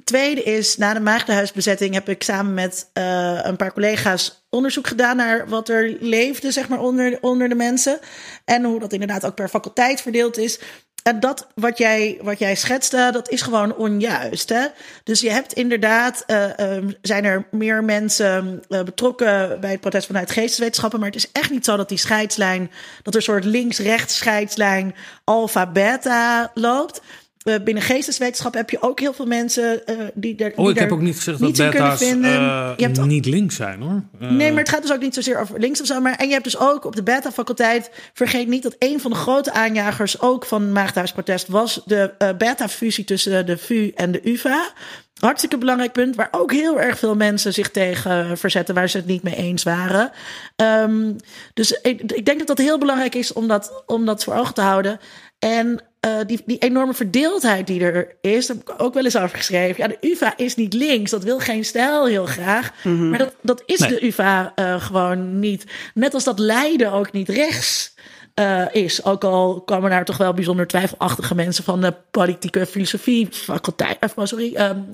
Tweede is, na de Maagdenhuisbezetting heb ik samen met uh, een paar collega's onderzoek gedaan naar wat er leefde, zeg maar, onder, onder de mensen. En hoe dat inderdaad ook per faculteit verdeeld is. En dat wat jij, wat jij schetste, dat is gewoon onjuist. Hè? Dus je hebt inderdaad, uh, uh, zijn er meer mensen uh, betrokken bij het protest vanuit geesteswetenschappen. Maar het is echt niet zo dat die scheidslijn, dat er een soort links-rechts scheidslijn alfa-beta loopt. Uh, binnen geesteswetenschap heb je ook heel veel mensen uh, die er. Oh, ik heb ook niet gezegd dat beta's uh, je hebt niet links zijn hoor. nee, maar het gaat dus ook niet zozeer over links of zo. Maar, en je hebt dus ook op de beta-faculteit. Vergeet niet dat een van de grote aanjagers ook van Maagdhuisprotest was de beta-fusie tussen de VU en de UVA. Hartstikke belangrijk punt, waar ook heel erg veel mensen zich tegen verzetten, waar ze het niet mee eens waren. Um, dus ik, ik, denk dat dat heel belangrijk is om dat, om dat voor ogen te houden. En uh, die, die enorme verdeeldheid die er is, heb ik ook wel eens over geschreven. Ja, de UVA is niet links. Dat wil geen stijl heel graag. Mm -hmm. Maar dat, dat is nee. de UVA uh, gewoon niet. Net als dat Leiden ook niet rechts uh, is. Ook al kwamen daar toch wel bijzonder twijfelachtige mensen van de politieke filosofie faculteit. Sorry, um,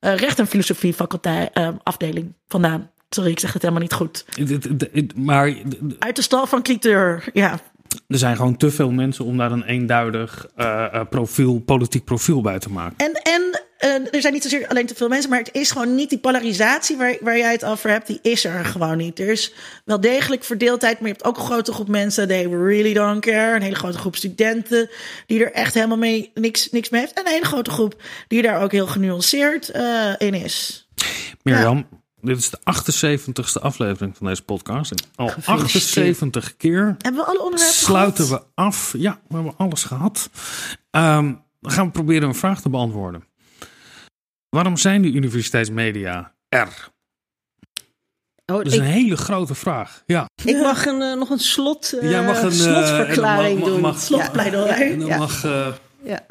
recht en filosofie faculteit afdeling vandaan. Sorry, ik zeg het helemaal niet goed. Maar... Uit de stal van Cliteur, ja er zijn gewoon te veel mensen om daar een eenduidig uh, profiel, politiek profiel bij te maken. En, en uh, er zijn niet zozeer alleen te veel mensen, maar het is gewoon niet die polarisatie waar, waar jij het over hebt, die is er gewoon niet. Er is wel degelijk verdeeldheid, maar je hebt ook een grote groep mensen, they really don't care. Een hele grote groep studenten die er echt helemaal mee niks, niks mee heeft. En een hele grote groep die daar ook heel genuanceerd uh, in is. Mirjam, ja. Dit is de 78ste aflevering van deze podcast. En al 78 keer hebben we alle onderwerpen sluiten gehad? we af. Ja, we hebben alles gehad. Um, dan gaan we proberen een vraag te beantwoorden. Waarom zijn die universiteitsmedia er? Oh, dat is ik, een hele grote vraag. Ja. Ik mag een, uh, nog een slot, uh, Jij mag een, slotverklaring uh, mag, mag, doen. Slotpleidooi. Ja, ja. mag, ja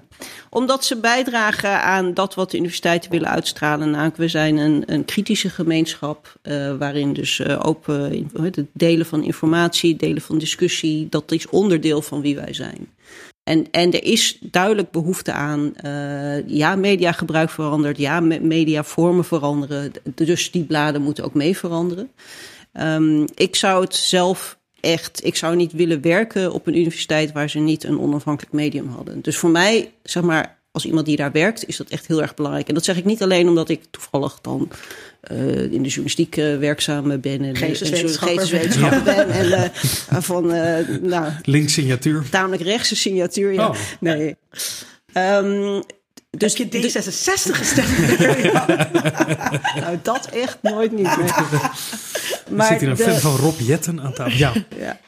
omdat ze bijdragen aan dat wat de universiteiten willen uitstralen. Namelijk, we zijn een, een kritische gemeenschap. Uh, waarin dus uh, open het delen van informatie, delen van discussie. dat is onderdeel van wie wij zijn. En, en er is duidelijk behoefte aan. Ja, mediagebruik verandert. Ja, mediavormen veranderen. Dus die bladen moeten ook mee veranderen. Um, ik zou het zelf echt, ik zou niet willen werken op een universiteit waar ze niet een onafhankelijk medium hadden. Dus voor mij, zeg maar, als iemand die daar werkt, is dat echt heel erg belangrijk. En dat zeg ik niet alleen omdat ik toevallig dan uh, in de journalistiek uh, werkzaam ben. En geesteswetenschapper ben. En uh, van, nou... Links signatuur. Tamelijk rechtse signatuur, ja. Oh. Nee. Um, dus je D66 gestemd. nou, dat echt nooit niet. Nee. Maar zit hier een de, fan van Rob Jetten aan tafel. Ja. ja.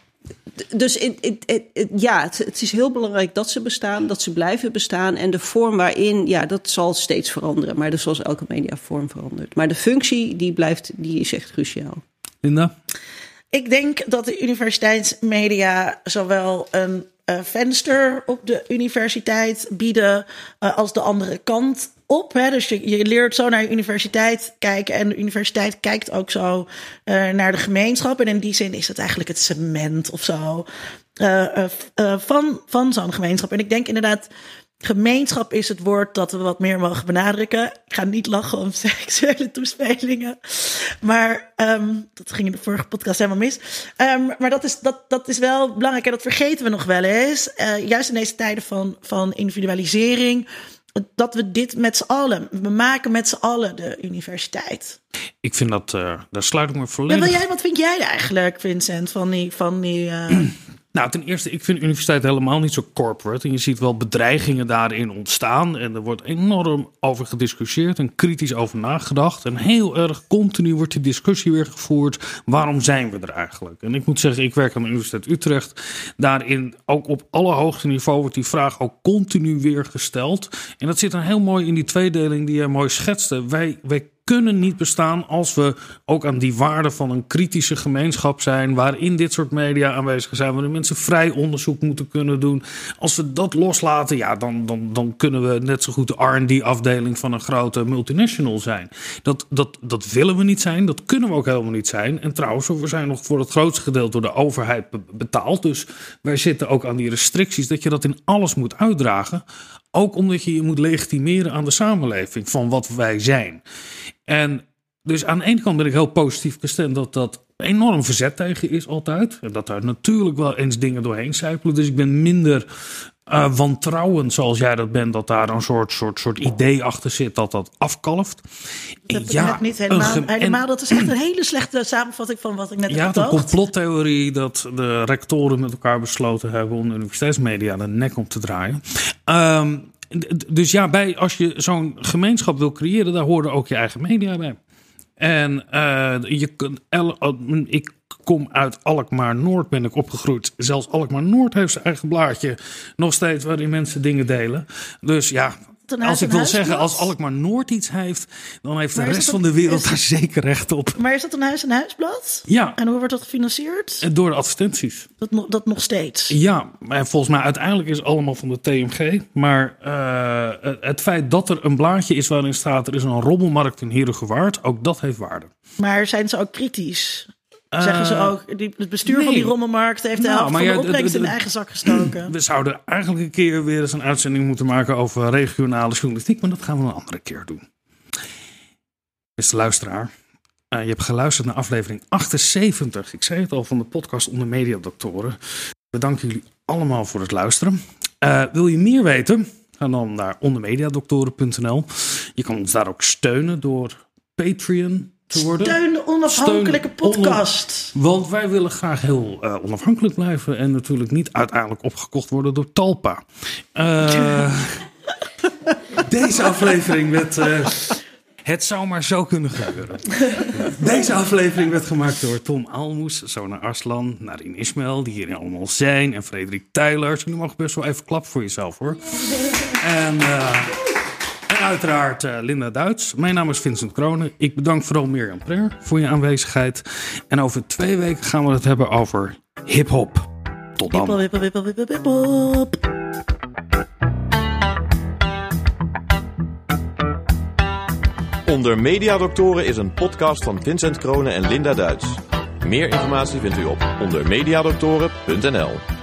Dus it, it, it, ja, het, het, is heel belangrijk dat ze bestaan, dat ze blijven bestaan. En de vorm waarin, ja, dat zal steeds veranderen. Maar dus zoals elke mediavorm verandert. Maar de functie, die blijft, die is echt cruciaal. Linda? Ik denk dat de universiteitsmedia zowel een venster op de universiteit bieden uh, als de andere kant op. Hè? Dus je, je leert zo naar je universiteit kijken. En de universiteit kijkt ook zo uh, naar de gemeenschap. En in die zin is het eigenlijk het cement of zo. Van, van zo'n gemeenschap. En ik denk inderdaad Gemeenschap is het woord dat we wat meer mogen benadrukken. Ik ga niet lachen om seksuele toespelingen. Maar um, dat ging in de vorige podcast helemaal mis. Um, maar dat is, dat, dat is wel belangrijk en dat vergeten we nog wel eens. Uh, juist in deze tijden van, van individualisering dat we dit met z'n allen, we maken met z'n allen de universiteit. Ik vind dat, uh, daar sluit ik me volledig... Ja, jij, wat vind jij eigenlijk, Vincent, van die... Van die uh... Nou, ten eerste, ik vind universiteit helemaal niet zo corporate. En je ziet wel bedreigingen daarin ontstaan. En er wordt enorm over gediscussieerd en kritisch over nagedacht. En heel erg continu wordt die discussie weer gevoerd. Waarom zijn we er eigenlijk? En ik moet zeggen, ik werk aan de Universiteit Utrecht. Daarin, ook op alle hoogste niveau, wordt die vraag ook continu weer gesteld. En dat zit dan heel mooi in die tweedeling die jij mooi schetste. Wij, wij kunnen niet bestaan als we ook aan die waarde van een kritische gemeenschap zijn, waarin dit soort media aanwezig zijn, waarin mensen vrij onderzoek moeten kunnen doen. Als we dat loslaten, ja, dan, dan, dan kunnen we net zo goed de RD-afdeling van een grote multinational zijn. Dat, dat, dat willen we niet zijn, dat kunnen we ook helemaal niet zijn. En trouwens, we zijn nog voor het grootste gedeelte door de overheid betaald. Dus wij zitten ook aan die restricties dat je dat in alles moet uitdragen. Ook omdat je je moet legitimeren aan de samenleving van wat wij zijn. En dus aan de ene kant ben ik heel positief gestemd dat dat enorm verzet tegen is altijd. En dat daar natuurlijk wel eens dingen doorheen sijpelen. Dus ik ben minder uh, wantrouwend zoals jij dat bent, dat daar een soort, soort, soort idee achter zit dat dat afkalft. Dat ja, niet helemaal, helemaal. Dat is echt een hele slechte samenvatting van wat ik net heb Ja, de complottheorie dat de rectoren met elkaar besloten hebben om de universiteitsmedia de nek om te draaien. Um, dus ja, bij, als je zo'n gemeenschap wil creëren, daar horen ook je eigen media bij. En uh, je, ik kom uit Alkmaar Noord, ben ik opgegroeid. Zelfs Alkmaar Noord heeft zijn eigen blaadje nog steeds waarin mensen dingen delen. Dus ja, als ik wil zeggen, als Alkmaar Noord iets heeft, dan heeft de rest van de wereld daar zeker recht op. Maar is dat een huis- en huisblad? Ja. En hoe wordt dat gefinancierd? Eh, door de advertenties. Dat, dat nog steeds? Ja, maar volgens mij uiteindelijk is het allemaal van de TMG. Maar uh, het feit dat er een blaadje is waarin staat er is een rommelmarkt in Herengewaard, ook dat heeft waarde. Maar zijn ze ook kritisch? Zeggen ze eh, ook, die, het bestuur van die rommelmarkt heeft de nou, helft van de opbrengst in eigen zak gestoken. We zouden eigenlijk een keer weer eens een uitzending moeten maken over regionale journalistiek, maar dat gaan we een andere keer doen. Beste luisteraar, uh, je hebt geluisterd naar aflevering 78. Ik zei het al van de podcast Onder Mediadoktoren. Bedank jullie allemaal voor het luisteren. Uh, wil je meer weten? Ga dan naar ondermediadoktoren.nl. Je kan ons daar ook steunen door Patreon te worden. Steun de onafhankelijke podcast. want wij willen graag heel uh, onafhankelijk blijven en natuurlijk niet uiteindelijk opgekocht worden door Talpa. Uh, deze aflevering werd. Uh, het zou maar zo kunnen gebeuren. Deze aflevering werd gemaakt door Tom Almoes, Zona Arslan, Narin Ismail, die hier allemaal zijn, en Frederik Tyler. Jullie mogen best wel even klappen voor jezelf hoor. En. En uiteraard uh, Linda Duits. Mijn naam is Vincent Kronen. Ik bedank vooral Mirjam Prer voor je aanwezigheid. En over twee weken gaan we het hebben over hip-hop. Tot dan. Hip -hop, hip -hop, hip -hop, hip Onder Mediadoktoren is een podcast van Vincent Kronen en Linda Duits. Meer informatie vindt u op ondermediadoktoren.nl.